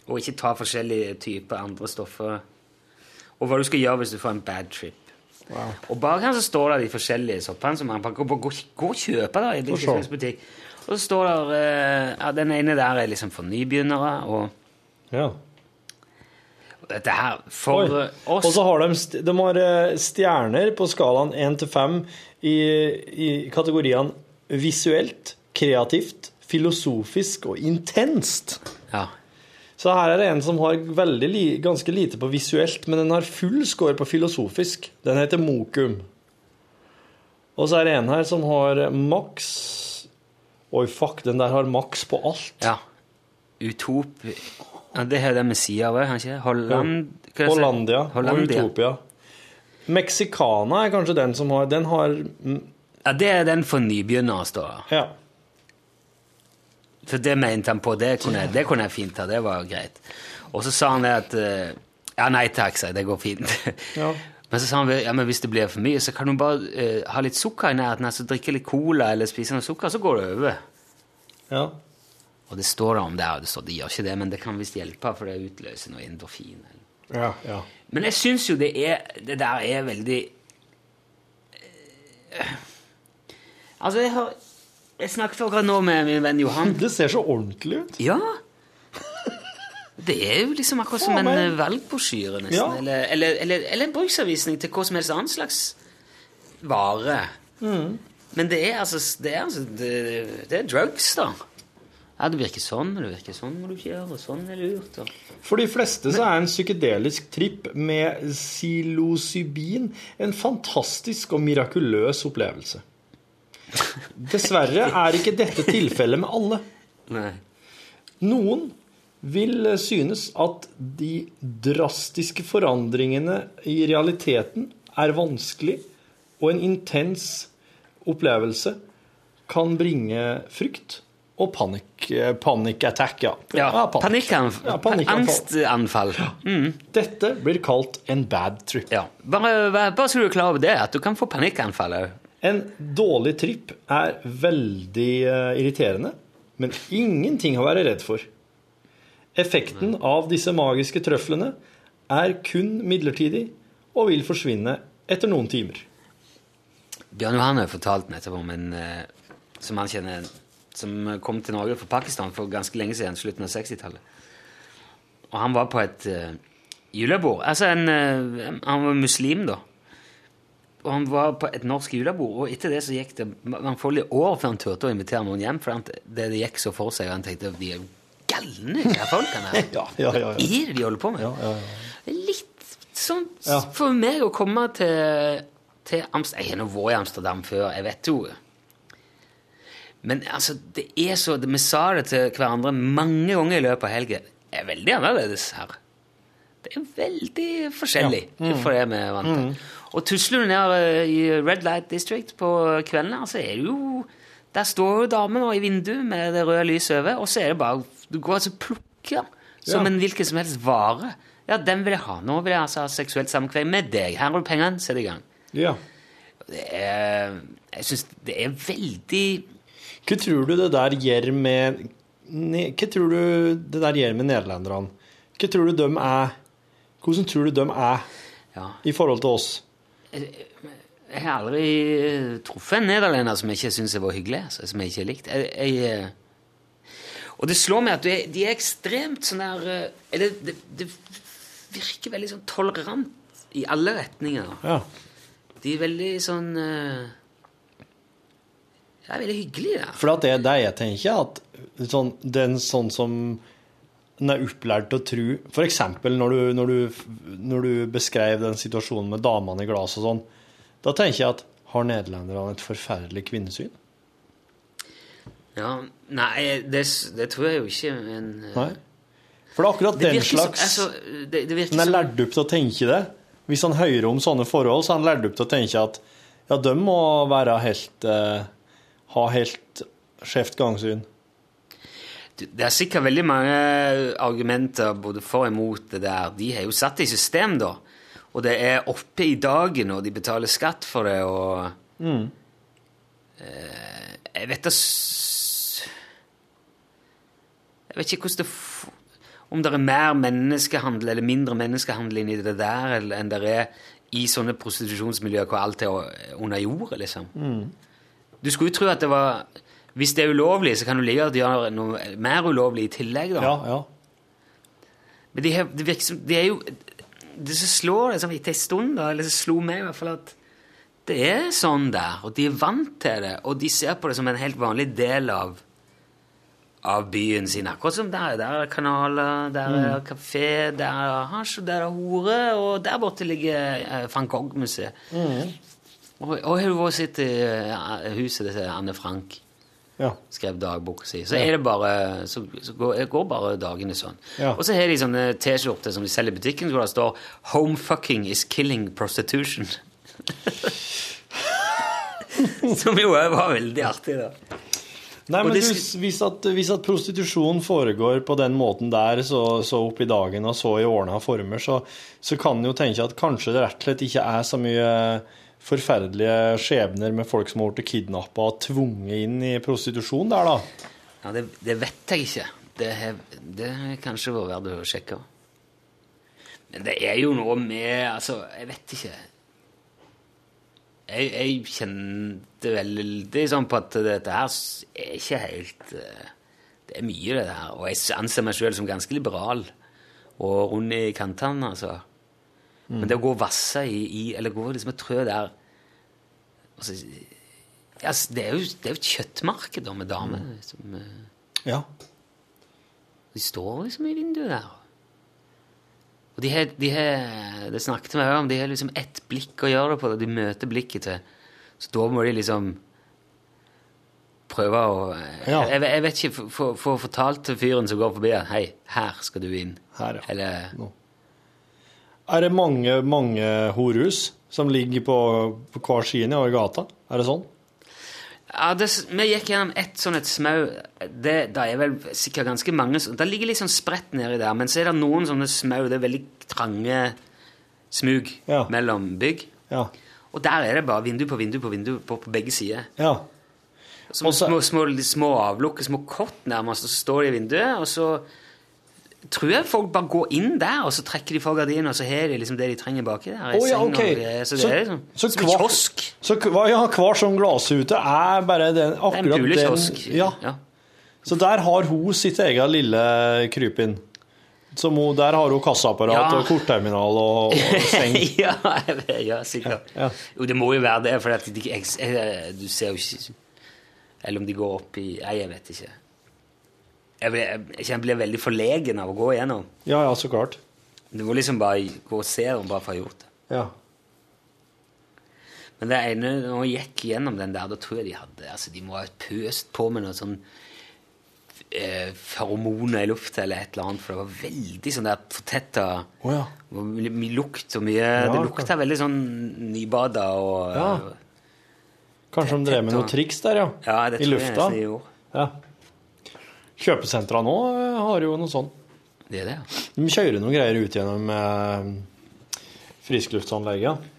Og ikke ta forskjellige typer andre stoffer. Og hva du skal gjøre hvis du får en bad trip. Og bak her så står det de forskjellige soppene som man bare går, Gå, gå og kjøper da, i
Få
Og så står det eh, ja, Den ene der er liksom for nybegynnere, og
ja.
dette her For
Oi.
oss
Og så har de, de har eh, stjerner på skalaen 1 til 5 i, i kategoriene visuelt, kreativt, filosofisk og intenst.
ja.
Så her er det en som har veldig ganske lite på visuelt, men den har full score på filosofisk. Den heter Mokum. Og så er det en her som har maks Oi, fuck, den der har maks på alt.
ja. Utop ja, Det har det med sida òg, kanskje? Holland, det?
Hollandia,
Hollandia.
og Utopia. Mexicana er kanskje den som har Den har
Ja, det er den for nybegynnere, står det.
Ja.
For det mente han på. Det kunne, jeg- det kunne jeg fint ta. Det var greit. Og så sa han det at eh, Ja, nei takk, sa jeg. Det går fint.
Ja.
Men så sa han ja, men hvis det blir for mye, så kan du bare uh, ha litt sukker i nærheten. altså Drikke litt cola eller spise noe sukker, så går det over.
ja.
Og det står om det, og det står det gjør ikke det, men det kan visst hjelpe, for det utløser noe endorfin. eller-
Ja, ja.
Men jeg syns jo det er Det der er veldig eh, Altså, jeg har Jeg snakket akkurat nå med min venn Johan.
Det ser så ordentlig ut.
Ja. Det er jo liksom akkurat som en
men-
eh, valgbrosjyre, nesten.
Ja.
Eller, eller, eller, eller en bruksanvisning til hva som helst annen slags vare.
Mm.
Men det er altså Det er, altså, det, det er drugs, da. Ja, det virker sånn, og det virker sånn må du ikke gjøre, og sånn er lurt. Og.
For de fleste så er en psykedelisk tripp med psilocybin en fantastisk og mirakuløs opplevelse. Dessverre er ikke dette tilfellet med alle.
Nei.
Noen vil synes at de drastiske forandringene i realiteten er vanskelig, og en intens opplevelse kan bringe frykt og panikk, panikkattack. Ja.
Ja,
panikk.
panikkanfall.
Ja.
Angstanfall. Mm.
Dette blir kalt en bad trip.
Ja. Bare, bare så du er klar over det, at du kan få panikkanfall òg.
En dårlig tripp er veldig eh, irriterende, men ingenting å være redd for. Effekten av disse magiske trøflene er kun midlertidig og vil forsvinne etter noen timer.
Bjørn Johan har fortalt nettopp om en eh, som han kjenner, som kom til Norge fra Pakistan for ganske lenge siden, slutten av 60-tallet. Og han var på et uh, julebord. Altså en, eh, Han var muslim, da. Og han var på et norsk julebord, og etter det så gikk det mangfoldige år før han turte å invitere noen hjem, for han, det, det gikk så for seg, og han tenkte de er jo galne, de folkene her.
Ja, ja, ja.
Hva er det de holder på med?
Ja, ja, ja.
Litt sånn for meg å komme til, til Amsterdam Jeg har nå vært i Amsterdam før, jeg vet jo Men altså, det er så Vi sa det til hverandre mange ganger i løpet av helgen. Det er veldig annerledes her. Det er veldig forskjellig
Ja. Mm.
for det vi er vant til. Og tusler du ned eh, i Red Light District på kvelden, her, så er det jo Der står jo damen i vinduet med det røde lyset over, og så er det bare Du går altså og plukker som
Ja.
en hvilken som helst vare. Ja, den vil jeg ha. Nå vil jeg altså ha seksuelt samkvem med deg. Her har du pengene, sett i gang.
Ja.
Det er, jeg syns det er veldig
Hva tror du det der gjør med Hva tror du det der gjør med nederlenderne? Hva tror du de er Hvordan tror du de er
Ja.
i forhold til oss?
Jeg har aldri eh, truffet en nederlender som jeg ikke syns var hyggelig. Altså, som jeg ikke har likt. Jeg, jeg, eh, og det slår meg at de er, ekstremt sånn der eh, Eller det, det virker veldig sånn tolerant i alle retninger.
Ja.
De er veldig sånn eh, Det er veldig hyggelig, da.
For det er det jeg tenker, at sånn, den sånn som en er opplært til å tro eksempel når du, når du, når du beskrev den situasjonen med damene i glasset og sånn, da tenker jeg at har nederlenderne et forferdelig kvinnesyn?
Ja, nei, det, det tror jeg jo ikke, men eh,
Nei? For det er akkurat
Det
den
slags som- altså, det, det
Han er lært opp til å tenke det. Hvis han hører om sånne forhold, så er han lært opp til å tenke at ja, de må være helt eh, Ha helt skjevt gangsyn.
Det er sikkert veldig mange argumenter både for og imot det der. De har jo satt det i system, da. Og det er oppe i dagen, og de betaler skatt for det, og
Mm.
eh, Jeg vet da Jeg vet ikke hvordan det Om det er mer menneskehandel eller mindre menneskehandel inni det der eller enn det er i sånne prostitusjonsmiljøer hvor alt er under jordet, liksom.
Mm.
Du skulle jo tro at det var Hvis det er ulovlig, så kan du like gjøre noe mer ulovlig i tillegg, da.
Ja, ja.
Men de, har, de, virker De er jo Det som slår liksom, etter en stund, da, eller som slo meg i hvert fall, at det er sånn der, og de er vant til det, og de ser på det som en helt vanlig del av av byen sin. Akkurat som der, der er kanaler, der er kafé, der er hasj, og der er hore, og der borte ligger eh, van Gogh-museet. Og, og har du vært sett i eh, huset til Anne Frank?
Ja.
skrev dagboka si. Så er det bare Så, så går, går bare dagene sånn.
Ja.
Og så har de sånne T-skjorter som de selger i butikken, hvor det står 'Homefucking is killing prostitution'. som jo var veldig artig, da.
Nei, men du, hvis, at, hvis at prostitusjon foregår på den måten der, så, så opp i dagen og så i ordna former, så, så kan en jo tenke at kanskje det rett og slett ikke er så mye forferdelige skjebner med folk som har blitt kidnappa og tvunget inn i prostitusjon der, da.
Ja, det, det vet jeg ikke. Det har kanskje vært verdt å sjekke. Men det er jo noe med Altså, jeg vet ikke. Jeg, jeg kjente veldig sånn på at dette her er ikke helt eh, Det er mye, det her. Og jeg anser meg sjøl som ganske liberal og rund i kantene, altså. Men det å gå og vasse i, i Eller gå liksom og trø der altså, altså, det, er jo, det er jo et kjøttmarked da, med damer. Som, eh,
Ja.
de står liksom i vinduet der. Og de har, de har Det snakket vi om, de har liksom ett blikk å gjøre det på, de møter blikket til. Så da må de liksom prøve å
Ja.
jeg, jeg vet ikke, få- fortalt til fyren som går forbi at hei, her skal du inn.
Her, ja.
Eller
Nå. Er det mange, mange horhus som ligger på, på hver side av gata? Er det sånn?
Ja, det, Vi gikk gjennom ett sånn et smau. Det, det er vel sikkert ganske mange Det ligger litt sånn spredt nedi der, men så er det noen sånne smau. Det er veldig trange smug
Ja.
mellom bygg.
Ja.
Og der er det bare vindu på vindu på vindu på, på begge sider.
Ja.
Som små, små, små avlukker, små kott nærmest, og så står de i vinduet, og så tror jeg folk bare går inn der, og så trekker de for gardinene, og så har de liksom det de trenger baki der. i
ja, okay.
og Så det
Så-
er liksom
så
som
hver,
kiosk.
Så ja, hver sånn glasrute er bare den,
Det er en
akkurat
pulekiosk.
den ja.
ja.
Så der har hun sitt eget lille krypinn. Som hun, der har hun kassaapparat
Ja.
og kortterminal og, og seng.
ja, vet- ja, sikkert.
Ja.
Jo, det må jo være det, for at de, jeg, jeg, du ser jo ikke Eller om de går opp i Nei, jeg vet ikke. Jeg, ble, jeg, jeg blir veldig forlegen av å gå igjennom.
Ja, ja, så klart.
Du må liksom bare gå og se dem bare for å ha gjort det.
Ja.
Men det ene, når jeg gikk gjennom den der, da tror jeg de hadde altså De må ha pøst på med noe sånn eh, feromoner i lufta eller et eller annet, for det var veldig sånn der fortetta
oh, ja.
Mye, lukt og mye Det lukta veldig sånn nybada og
Ja. Kanskje de drev med noe triks der, ja.
Ja, det
I
tror
lufta.
jeg gjorde.
Ja. Kjøpesentra nå eh, har jo noe sånn.
Det er det.
De kjører noen greier ut gjennom eh, friskluftsanlegget.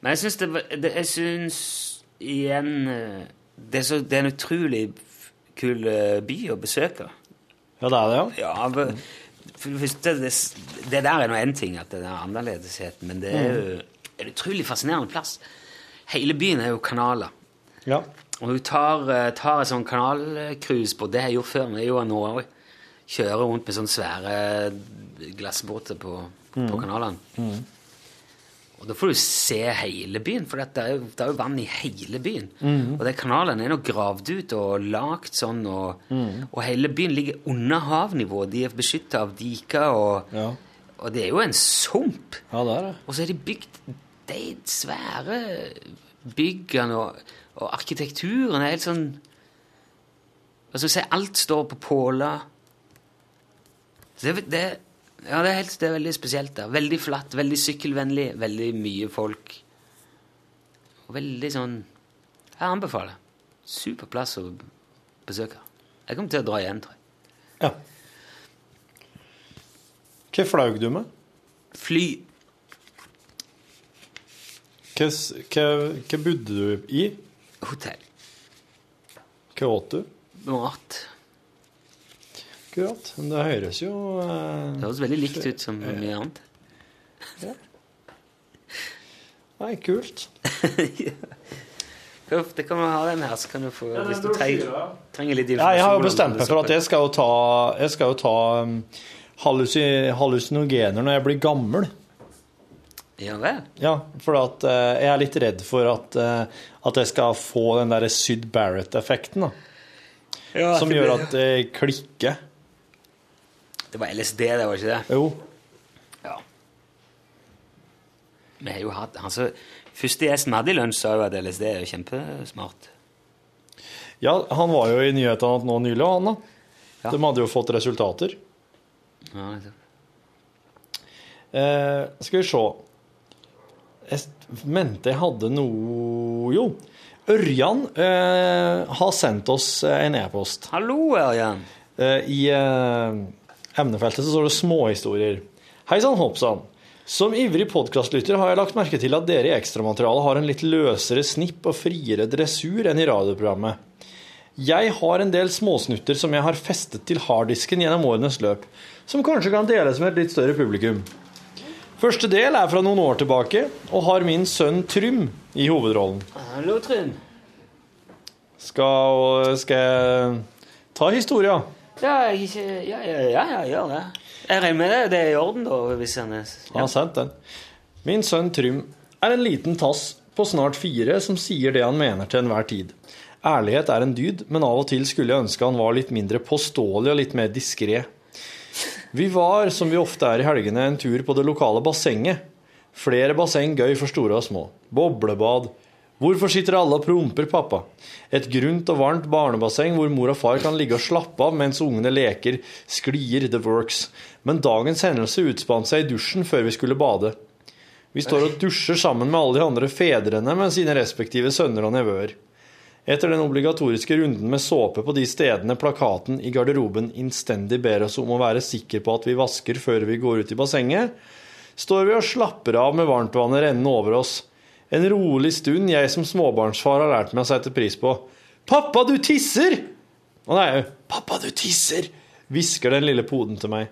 Men jeg syns det, det Jeg syns igjen eh, det er, så, det er en utrolig kul eh, by å besøke.
Ja, det er det, ja.
Ja, for det det, det der er nå én ting, at det er annerledesheten, men det er jo en utrolig fascinerende plass. Hele byen er jo kanaler.
Ja.
Og du tar, eh, tar et sånn kanalcruise på Det har jeg gjort før, men jeg gjorde nå òg. Kjører rundt med sånne svære glassbåter på, på kanalene. Og da får du se hele byen, for det er jo, det er jo vann i hele byen. Og de kanalene er nå gravd ut og lagt sånn, og, og hele byen ligger under havnivå. De er beskytta av diker, og,
Ja.
og det er jo en sump.
ja, det er det.
Og så er de bygd de svære byggene og, og arkitekturen er helt sånn Hva skal vi si Alt står på påler. Det, det, ja, det, er helt, det er veldig spesielt der. Veldig flatt, veldig sykkelvennlig, veldig mye folk. Og veldig sånn Jeg anbefaler. Super plass å besøke. Jeg kommer til å dra igjen, tror jeg.
Ja. Hva flaug du med?
Fly.
Hva, hva, hva bodde du i?
Hotell.
Hva åt du?
Mat.
Akkurat. Men det høres jo eh,
Det høres veldig likt ut som mye annet.
Nei, kult.
Uff, Det kan man ha den her, så kan du få Hvis du trenger, trenger litt
Ja, jeg har jo bestemt meg for at jeg skal jo ta, jeg skal jo ta um, hallusi, hallusinogener når jeg blir gammel.
Ja vel?
Ja, for at uh, jeg er litt redd for at, uh, at jeg skal få den der Syd Barrett-effekten, Ja, Som gjør at det klikker.
Det var LSD, det var ikke det?
Jo.
Ja. Vi har jo hatt altså, Første gjesten hadde i lunsj, sa jo at LSD er jo kjempesmart.
Ja, han var jo i nyhetene nå nylig, han da.
Ja.
De hadde jo fått resultater.
Ja, liksom.
Eh, skal vi se Jeg mente jeg hadde noe Jo. Ørjan eh, har sendt oss en e-post.
Hallo, Ørjan.
Eh, I eh, emnefeltet så står det småhistorier. Hei sann, hoppsann. Som ivrig podkastlytter har jeg lagt merke til at dere i ekstramaterialet har en litt løsere snipp og friere dressur enn i radioprogrammet. Jeg har en del småsnutter som jeg har festet til harddisken gjennom årenes løp, som kanskje kan deles med et litt større publikum. Første del er fra noen år tilbake, og har min sønn Trym i hovedrollen.
Hallo, Trym.
Skal, skal jeg ta historia?
Ja, Ja, ja, ja, ja gjør det. Jeg regner med det. Det er i orden, da, hvis han er
Ja, sant den. Min sønn Trym er en liten tass på snart fire som sier det han mener til enhver tid. Ærlighet er en dyd, men av og til skulle jeg ønske han var litt mindre påståelig og litt mer diskré. Vi var, som vi ofte er i helgene, en tur på det lokale bassenget. Flere basseng gøy for store og små. Boblebad. Hvorfor sitter alle og promper, pappa? Et grunt og varmt barnebasseng hvor mor og far kan ligge og slappe av mens ungene leker, sklier the works. Men dagens hendelse utspant seg i dusjen før vi skulle bade. Vi står og dusjer sammen med alle de andre fedrene med sine respektive sønner og nevøer. Etter den obligatoriske runden med såpe på de stedene plakaten i garderoben innstendig ber oss om å være sikre på at vi vasker før vi går ut i bassenget, står vi og slapper av med varmtvannet rennende over oss. En rolig stund jeg som småbarnsfar har lært meg å sette pris på. Pappa, du tisser! Å nei, pappa, du tisser! hvisker den lille poden til meg.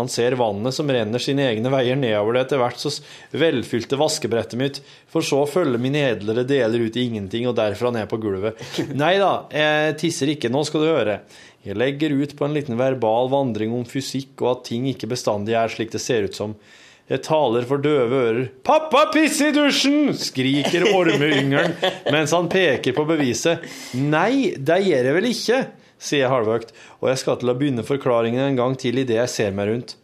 Han ser vannet som renner sine egne veier nedover det etter hvert så velfylte vaskebrettet mitt, for så å følge mine edlere deler ut i ingenting og derfra ned på gulvet. Nei da, jeg tisser ikke, nå skal du høre. Jeg legger ut på en liten verbal vandring om fysikk og at ting ikke bestandig er slik det ser ut som. Jeg taler for døve ører. 'Pappa, piss i dusjen!' skriker ormeyngelen mens han peker på beviset. 'Nei, det gjør jeg vel ikke', sier jeg halvøkt, og jeg skal til å begynne forklaringen en gang til idet jeg ser meg rundt.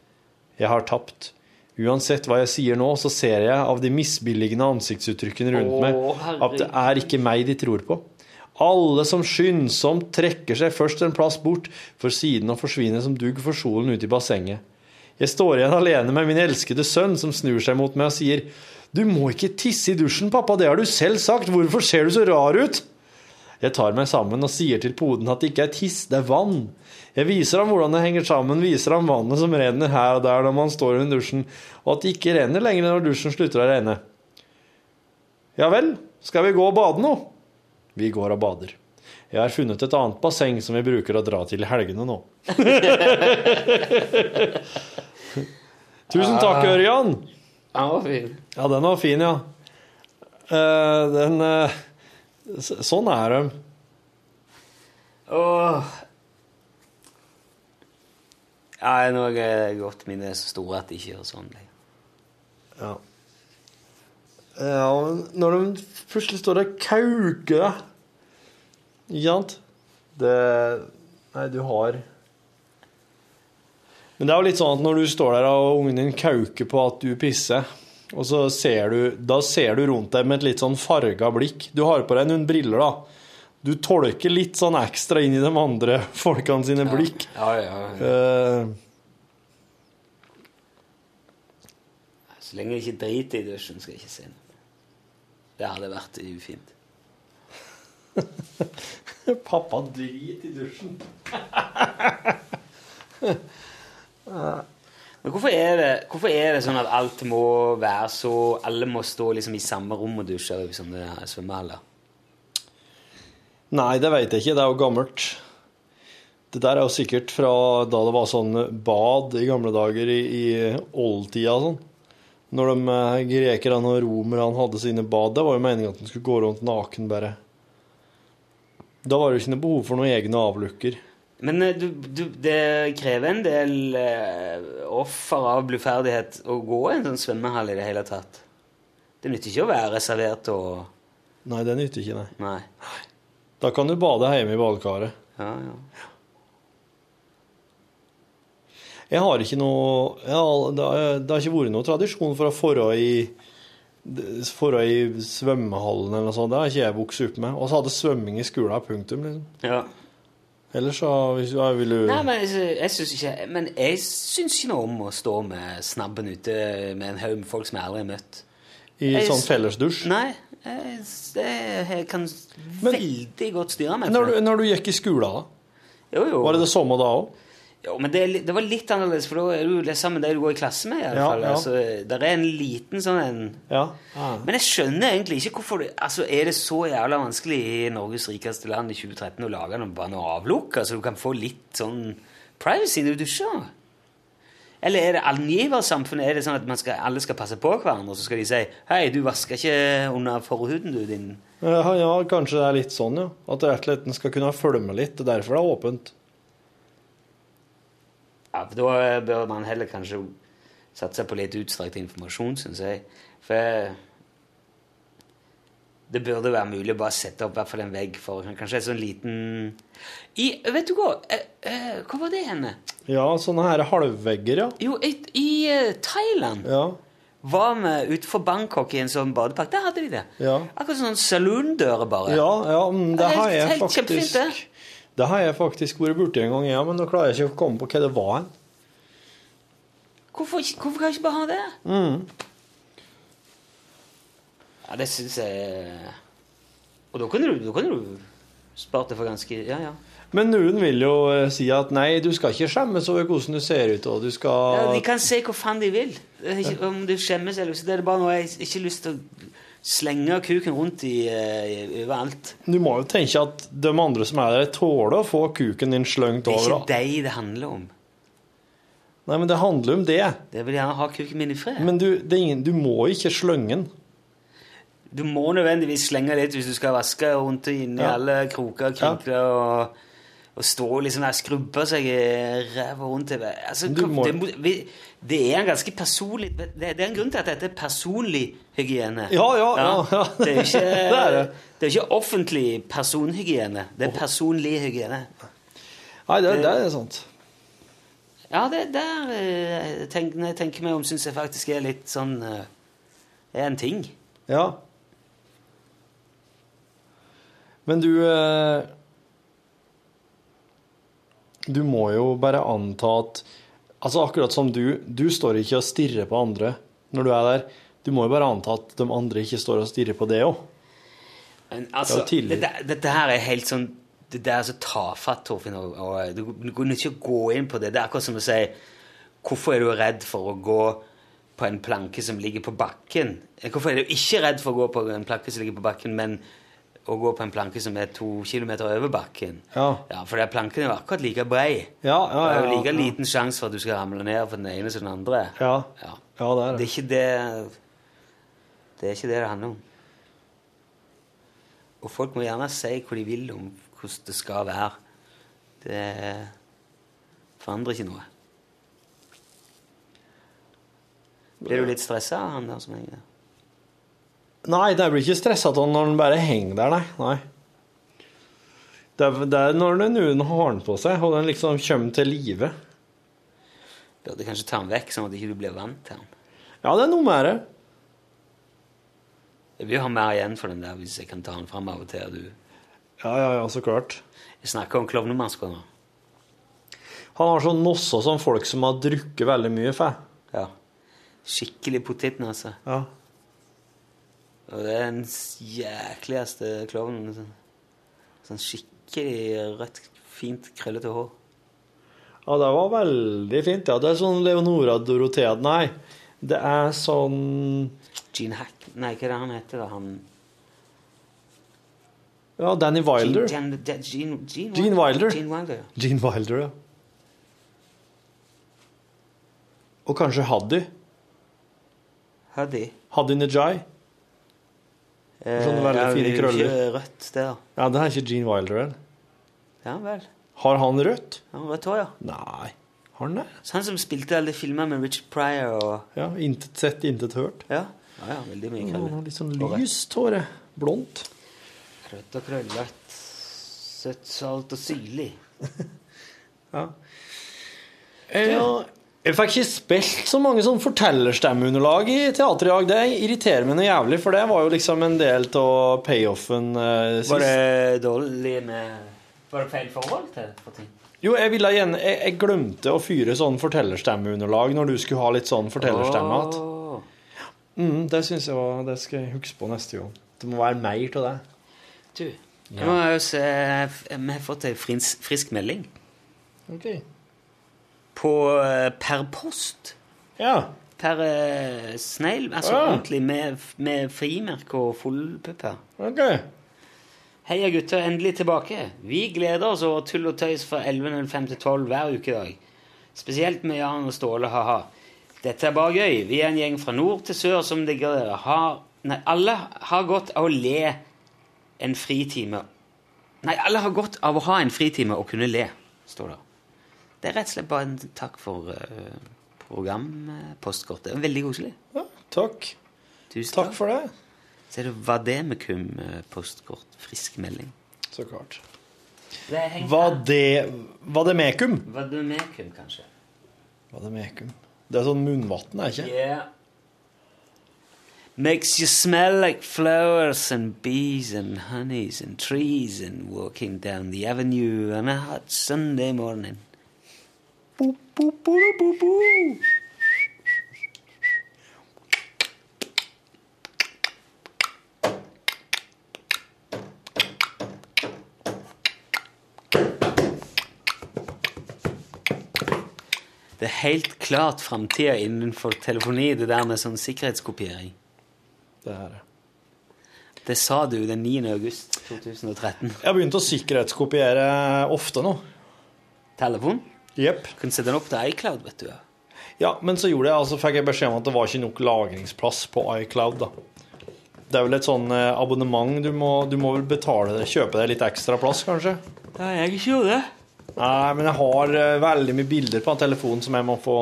Jeg har tapt. Uansett hva jeg sier nå, så ser jeg av de misbilligende ansiktsuttrykkene rundt meg at det er ikke meg de tror på. Alle som skyndsomt trekker seg først en plass bort, for siden å forsvinne som dugg for solen ute i bassenget. Jeg står igjen alene med min elskede sønn, som snur seg mot meg og sier, Du må ikke tisse i dusjen, pappa, det har du selv sagt, hvorfor ser du så rar ut? Jeg tar meg sammen og sier til poden at det ikke er tiss, det er vann. Jeg viser ham hvordan det henger sammen, viser ham vannet som renner her og der når man står under dusjen, og at det ikke renner lenger når dusjen slutter å regne. Ja vel, skal vi gå og bade nå? Vi går og bader. Jeg har funnet et annet basseng som vi bruker å dra til i helgene nå. Tusen takk, Ørjan.
Den var fin.
Ja, den var fin, ja. Uh, den s- Sånn er de.
Åh. Ja, nå er jeg godt mine er så store at de ikke gjør sånn.
Ja. ja, når de plutselig står og kauker deg Ikke sant? Det Nei, du har Men det er jo litt sånn at når du står der og ungen din kauker på at du pisser, og så ser du Da ser du rundt deg med et litt sånn farga blikk. Du har på deg noen briller, da. Du tolker litt sånn ekstra inn i de andre folkene sine blikk.
Ja, ja, ja.
uh,
Så lenge jeg ikke driter i dusjen, skal jeg ikke se noe. Det hadde vært ufint.
pappa driter i dusjen.
Men hvorfor er, det, hvorfor er det sånn at alt må være så Alle må stå liksom i samme rom og dusje som det er svømmehaller?
Nei, det veit jeg ikke. Det er jo gammelt. Det der er jo sikkert fra da det var sånn bad i gamle dager, i, i oldtida og sånn. Når de eh, grekerne og romerne hadde sine bad. Det var jo meninga at de skulle gå rundt naken, bare. Da var det jo ikke noe behov for noen egne avlukker.
Men eh, du, du, det krever en del eh, offer av bluferdighet å gå i en sånn svømmehall i det hele tatt. Det nytter ikke å være reservert og
Nei, det nytter ikke, nei.
Nei.
Da kan du bade hjemme i badekaret.
Ja, ja.
Jeg har ikke noe har, det har ikke vært noe tradisjon for å forå i forå i svømmehallen eller noe sånt. Det har ikke jeg vokst opp med. Og så hadde svømming i skolen, punktum. liksom.
ja.
Ellers så hvis du vil du
Nei, men jeg, syns ikke Men jeg syns ikke noe om å stå med snabben ute med en haug med folk som jeg aldri har møtt.
i
jeg-
sånn fellesdusj.
Nei, jeg, jeg kan veldig godt styre meg
Når du, når du gikk i skolen, da?
Jo, jo.
Var det det samme da òg?
Jo, men det, det var litt annerledes, for da er du sammen med de du går i klasse med. i alle
Ja,
fall.
ja.
Altså, der er en liten sånn en
Ja.
Men jeg skjønner egentlig ikke hvorfor det, altså, Er det så jævla vanskelig i Norges rikeste land i 2013 å lage noe, bare noe avlukk? Altså, du kan få litt sånn privacy når du dusjer? Eller er det angiversamfunnet? Er det sånn at man skal, alle skal passe på hverandre, og så skal de si 'Hei, du vasker ikke under forhuden, du, din
Ja, ja, kanskje det er litt sånn, ja. At atleten skal kunne følge med litt. Det er derfor det er åpent.
Ja, for da bør man heller kanskje satse på litt utstrakt informasjon, syns jeg. For det burde være mulig å bare sette opp hvert fall en vegg for kanskje en sånn liten I, Vet du hva? Eh, eh, hva var det henne?
Ja, sånne her halvvegger, ja.
Jo, i, i eh, Thailand
Ja,
var vi utenfor Bangkok i en sånn badepark. Der hadde de det.
ja.
Akkurat sånn saloondører, bare.
Ja, ja, men det har jeg faktisk
det.
Har jeg faktisk vært borti en gang, ja, men nå klarer jeg ikke å komme på hva det var.
Hvorfor, hvorfor kan jeg ikke bare ha det?
Mm.
Ja, det syns jeg Og da kunne du, da kunne du spart det for ganske Ja, ja.
Men noen vil jo eh, si at nei, du skal ikke skjemmes over hvordan du ser ut, og du
ja de kan si hva faen de vil. Ikke, om du skjemmes eller ikke. Det er bare noe jeg ikke har lyst til å slenge kuken rundt i, i, overalt.
Du må jo tenke at de andre som er der, tåler å få kuken din slengt
Det er ikke deg det handler om.
Nei, men det handler om det.
Det vil gjerne ha kuken min i fred.
Men du, det ingen, du må ikke slenge den.
Du må nødvendigvis slenge litt hvis du skal vaske rundt og inn i
Ja.
alle kroker og krinkler og, og stå og liksom der og skrubbe seg i ræva rundt i altså,
må-
det, det er en ganske personlig det, det er en grunn til at dette er personlig hygiene.
Ja, ja, ja, ja.
Det er ikke,
Det er det.
det er ikke offentlig personhygiene. Det er personlig hygiene.
Nei, det,
Det-
det er sant.
Ja, det der eh, tenk, jeg tenker meg om, syns jeg faktisk er litt sånn eh, er en ting.
Ja. Men du eh, Du må jo bare anta at Altså Akkurat som du, du står ikke og stirrer på andre når du er der. Du må jo bare anta at de andre ikke står og stirrer på det òg.
Altså,
det
dette, dette her er helt sånn Det der er så tafatt, Torfinn. Og, og, du, kunne ikke gå inn på det. Det er akkurat som å si Hvorfor er du redd for å gå på en planke som ligger på bakken? Hvorfor er du ikke redd for å gå på en planke som ligger på bakken, men å gå på en planke som er to kilometer over bakken?
Ja.
Ja, For planken er jo akkurat like brei.
Ja, ja,
det er jo like liten sjanse for at du skal ramle ned for den ene som den andre.
Ja.
Ja.
ja, det er
Det er
det.
ikke det Det er ikke det det handler om. Og folk må gjerne si hva de vil om hvordan det skal være. Det forandrer ikke noe. Blir du litt stressa han der som henger der?
Nei, det blir ikke stressa av når den bare henger der, nei. nei. Det er, det er når den uen har den på seg, og den liksom kommer til live.
Burde kanskje ta den vekk, sånn at du ikke blir vant til den.
Ja, det er noe med det.
Jeg vil ha mer igjen for den der hvis jeg kan ta den fram av og til. Du.
Ja, ja, ja, så klart.
Jeg snakker om klovnemasker nå.
Han har sånn nosser som folk som har drukket veldig mye, får.
Ja. Skikkelig potetnese.
Ja.
Og det er den jækligste klovnen. Sånn, sånn skikkelig rødt, fint, krøllete hår.
ja, det var veldig fint. Ja, det er sånn Leonora Dorothea Nei, det er sånn
Gene Hack Nei, hva er det han heter? da? Han
Ja, Danny Wilder.
Gene, Gene, Gene, Gene,
Gene Wilder.
Gene Wilder.
Gene Wilder, ja. Og kanskje Haddy.
Haddy.
Haddy Nejai. Sånne veldig
ja,
fine
det er
krøller.
Rødt der.
Ja, det er ikke Gene Wilder, vel?
Ja vel.
Har han rødt?
Ja, rødt hår, ja.
Nei. Har han det?
Så han som spilte alle filmer med Richard Pryor og
Ja, intet sett, intet hørt.
Ja, ja, ja veldig mye
Han har litt sånn lyst hår. Blondt.
Rødt og krøllete. Søtt, salt og syrlig.
Ja. Jeg fikk ikke spilt så mange sånn fortellerstemmeunderlag i teateret i dag. Det irriterer meg noe jævlig, for det var jo liksom en del av payoffen eh, sist.
Var det dårlig med Var det feil forhold til for ting?
Jo, jeg ville igjen, jeg, jeg glemte å fyre sånn fortellerstemmeunderlag når du skulle ha litt sånn fortellerstemme igjen.
Oh.
Mm, det syns jeg var Det skal jeg huske på neste gang. Det må være mer av det.
Du, jeg må jo se Vi har fått ei frisk, melding.
Ok.
På eh, per post.
Ja.
Per uh, snail. Altså
Ja.
ordentlig med, med frimerke og fullpupper.
OK.
Heia gutter, endelig tilbake. Vi gleder oss over tull og tøys fra 11.05 til 12 hver ukedag. Spesielt med Jan og Ståle, ha-ha. Dette er bare gøy. Vi er en gjeng fra nord til sør som digger dere. Har, nei, alle har godt av å le en fritime. Nei, alle har godt av å ha en fritime og kunne le, står det. Det er rett og slett bare en takk for uh, programpostkortet. Veldig koselig.
Ja, takk.
Tusen
Takk for det.
Så er det Vademekum-postkort. Frisk melding.
Så klart. Vademekum?
Vademekum, kanskje.
Vademekum. det er sånn munnvann, er ikke?
Yeah. Makes you smell like flowers and bees and honeys and trees and walking down the avenue on a hot Sunday morning. Det er helt klart framtida innenfor telefoni, det der med sånn sikkerhetskopiering.
Det er det.
Det sa du den 9. august 2013.
Jeg har begynt å sikkerhetskopiere ofte nå.
Telefon?
Jepp.
Kan sette den opp til iCloud, vet du.
Ja, men så gjorde jeg, altså fikk jeg beskjed om at det var ikke nok lagringsplass på iCloud. da. Det er vel et sånn eh, abonnement du må, du må vel betale det, kjøpe deg litt ekstra plass, kanskje?
Ja, jeg ikke gjorde det.
Nei, men jeg har eh, veldig mye bilder på telefonen som jeg må få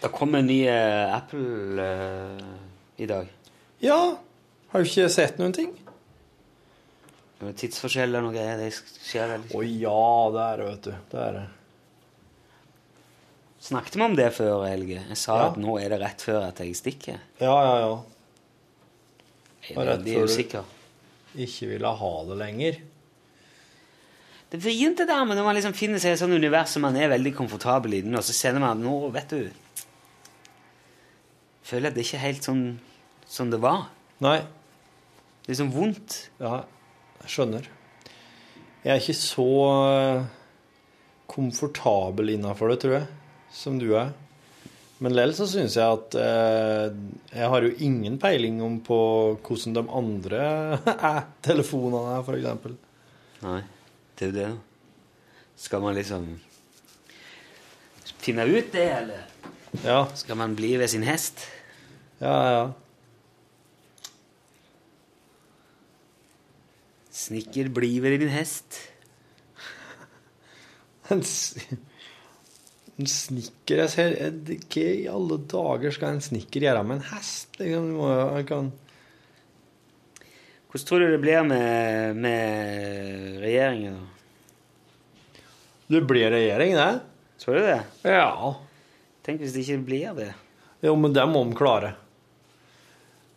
Det kom en ny uh, Apple uh, i dag.
Ja, har du ikke sett noen ting?
Tidsforskjell og noe greier. Det skjer veldig
Å ja, det er det, vet du. Det er det.
Snakket vi om det før, Helge? Jeg sa
Ja.
at nå er det rett før at jeg stikker.
Ja, ja, ja.
Jeg er veldig usikker.
Ikke ville ha det lenger.
Det er vrient det der, men når man liksom finner seg i et sånt univers som man er veldig komfortabel i, og så kjenner man at nå, vet du Føler at det ikke er helt sånn som det var.
Nei.
Det er sånn vondt.
Ja, jeg skjønner. Jeg er ikke så eh, komfortabel innafor det, tror jeg, som du er. Men likevel så syns jeg at eh, Jeg har jo ingen peiling om på hvordan de andre telefonene er, f.eks.
Nei, det er jo det. Skal man liksom finne ut det, eller
Ja,
skal man bli ved sin hest?
ja, ja.
Snikker, bli ved din hest.
En, snekker jeg ser, jeg- Hva i alle dager skal en snikker gjøre med en hest? Jeg kan,
Hvordan tror du det blir med, med regjeringen, da?
det blir regjering, det?
Tror du det?
Ja.
Tenk hvis det ikke blir det.
Jo, men det må de klare.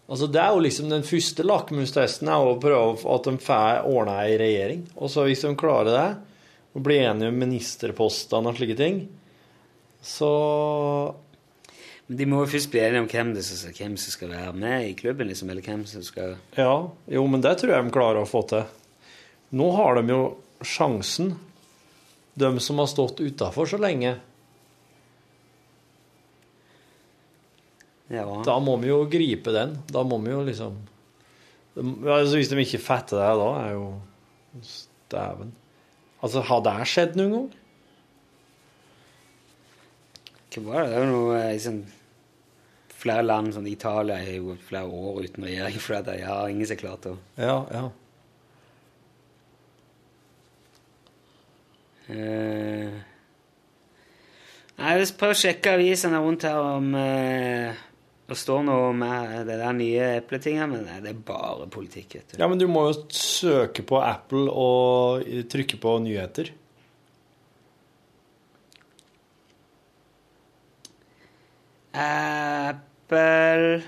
Altså, Det er jo liksom den første lakmustesten er å prøve at de får ordna ei regjering. Og så hvis de klarer det, og blir enige om ministerpostene og slike ting, så
Men de må jo først bli enige om hvem, som- hvem som skal være med i klubben, liksom, eller hvem som skal
Ja. Jo, men det tror jeg de klarer å få til. Nå har de jo sjansen, de som har stått utafor så lenge.
Ja.
Da må vi jo gripe den. Da må vi jo liksom altså Hvis de ikke fatter det, da er jo Dæven. Altså, har det skjedd noen gang?
Hva var det? Det jo noe eh, liksom, Flere land, som Italia, er jo flere år uten regjering fordi de har ingen som har klart å
Ja, ja.
Eh, Nei, jeg vil prøve å sjekke avisene rundt her om eh, det står noe om eh, det der nye epletinget, men nei, det er bare politikk, vet du.
Ja, men du må jo søke på Apple og trykke på nyheter.
Apple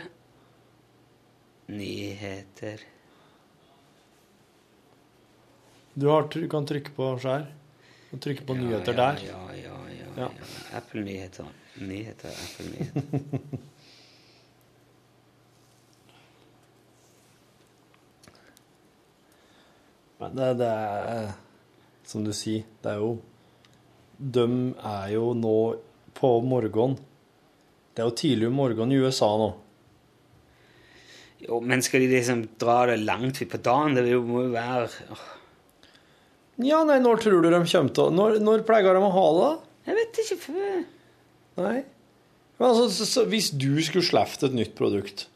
Nyheter
Du har, kan trykke på skjær. Og trykke på nyheter
ja,
der.
Ja, ja, ja,
Ja.
ja. Apple Nyheter. Nyheter, Apple Nyheter.
Men det, det er Som du sier, det er jo De er jo nå på morgenen. Det er jo tidlig om morgenen i USA nå.
Jo, men skal de liksom dra det langt på dagen? Det må jo være oh.
Ja, nei, når tror du de kommer til å Når, når pleier de å ha det?
Jeg vet ikke før
Nei. Men altså, så, så, hvis du skulle sluppet et nytt produkt,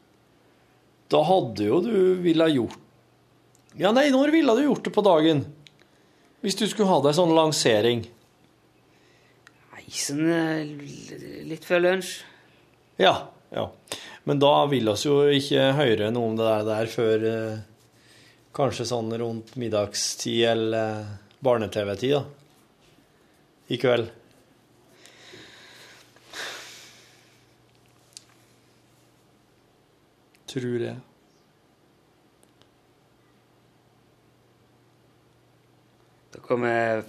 da hadde jo du ville gjort Ja, nei, når ville du gjort det på dagen? Hvis du skulle ha deg sånn lansering.
Nei, sånn eh, litt før lunsj.
Ja. ja. Men da vil oss jo ikke høre noe om det der, der før eh, kanskje sånn rundt middagstid eller eh, barne-TV-tid, da. I kveld. Tror jeg.
Da kommer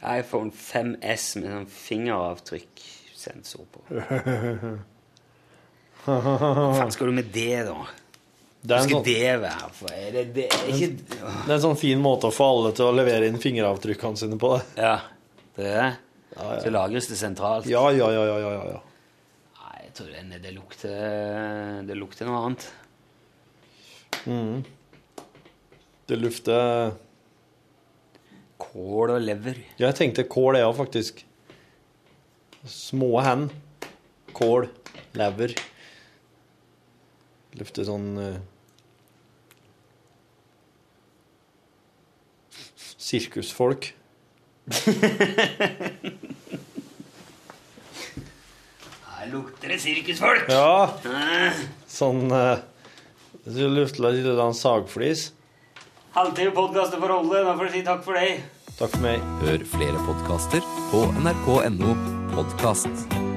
iPhone 5S med sånn fingeravtrykksensor på. Hva faen skal du med det, da?
Det er, en sånn,
det være for? Er det, det er ikke Åh,
det er en sånn fin måte å få alle til å levere inn fingeravtrykkene sine på. det.
Ja, det er det.
Ja, ja.
Så lagres det sentralt.
Ja, ja, ja, ja, ja, ja.
Nei, jeg tror det, det, lukter, det lukter noe annet.
Det lufter
Kål og lever.
Ja, Jeg tenkte kål er jo faktisk små hen. Kål, lever. Lufter sånn uh, Sirkusfolk.
Her lukter det sirkusfolk!
Ja,
Eh,
sånn uh, Du lufter litt sånn sagflis.
Halvtime podkast for Rolle. Da får du si takk for deg.
Takk for meg.
Hør flere podkaster på nrk.no podkast.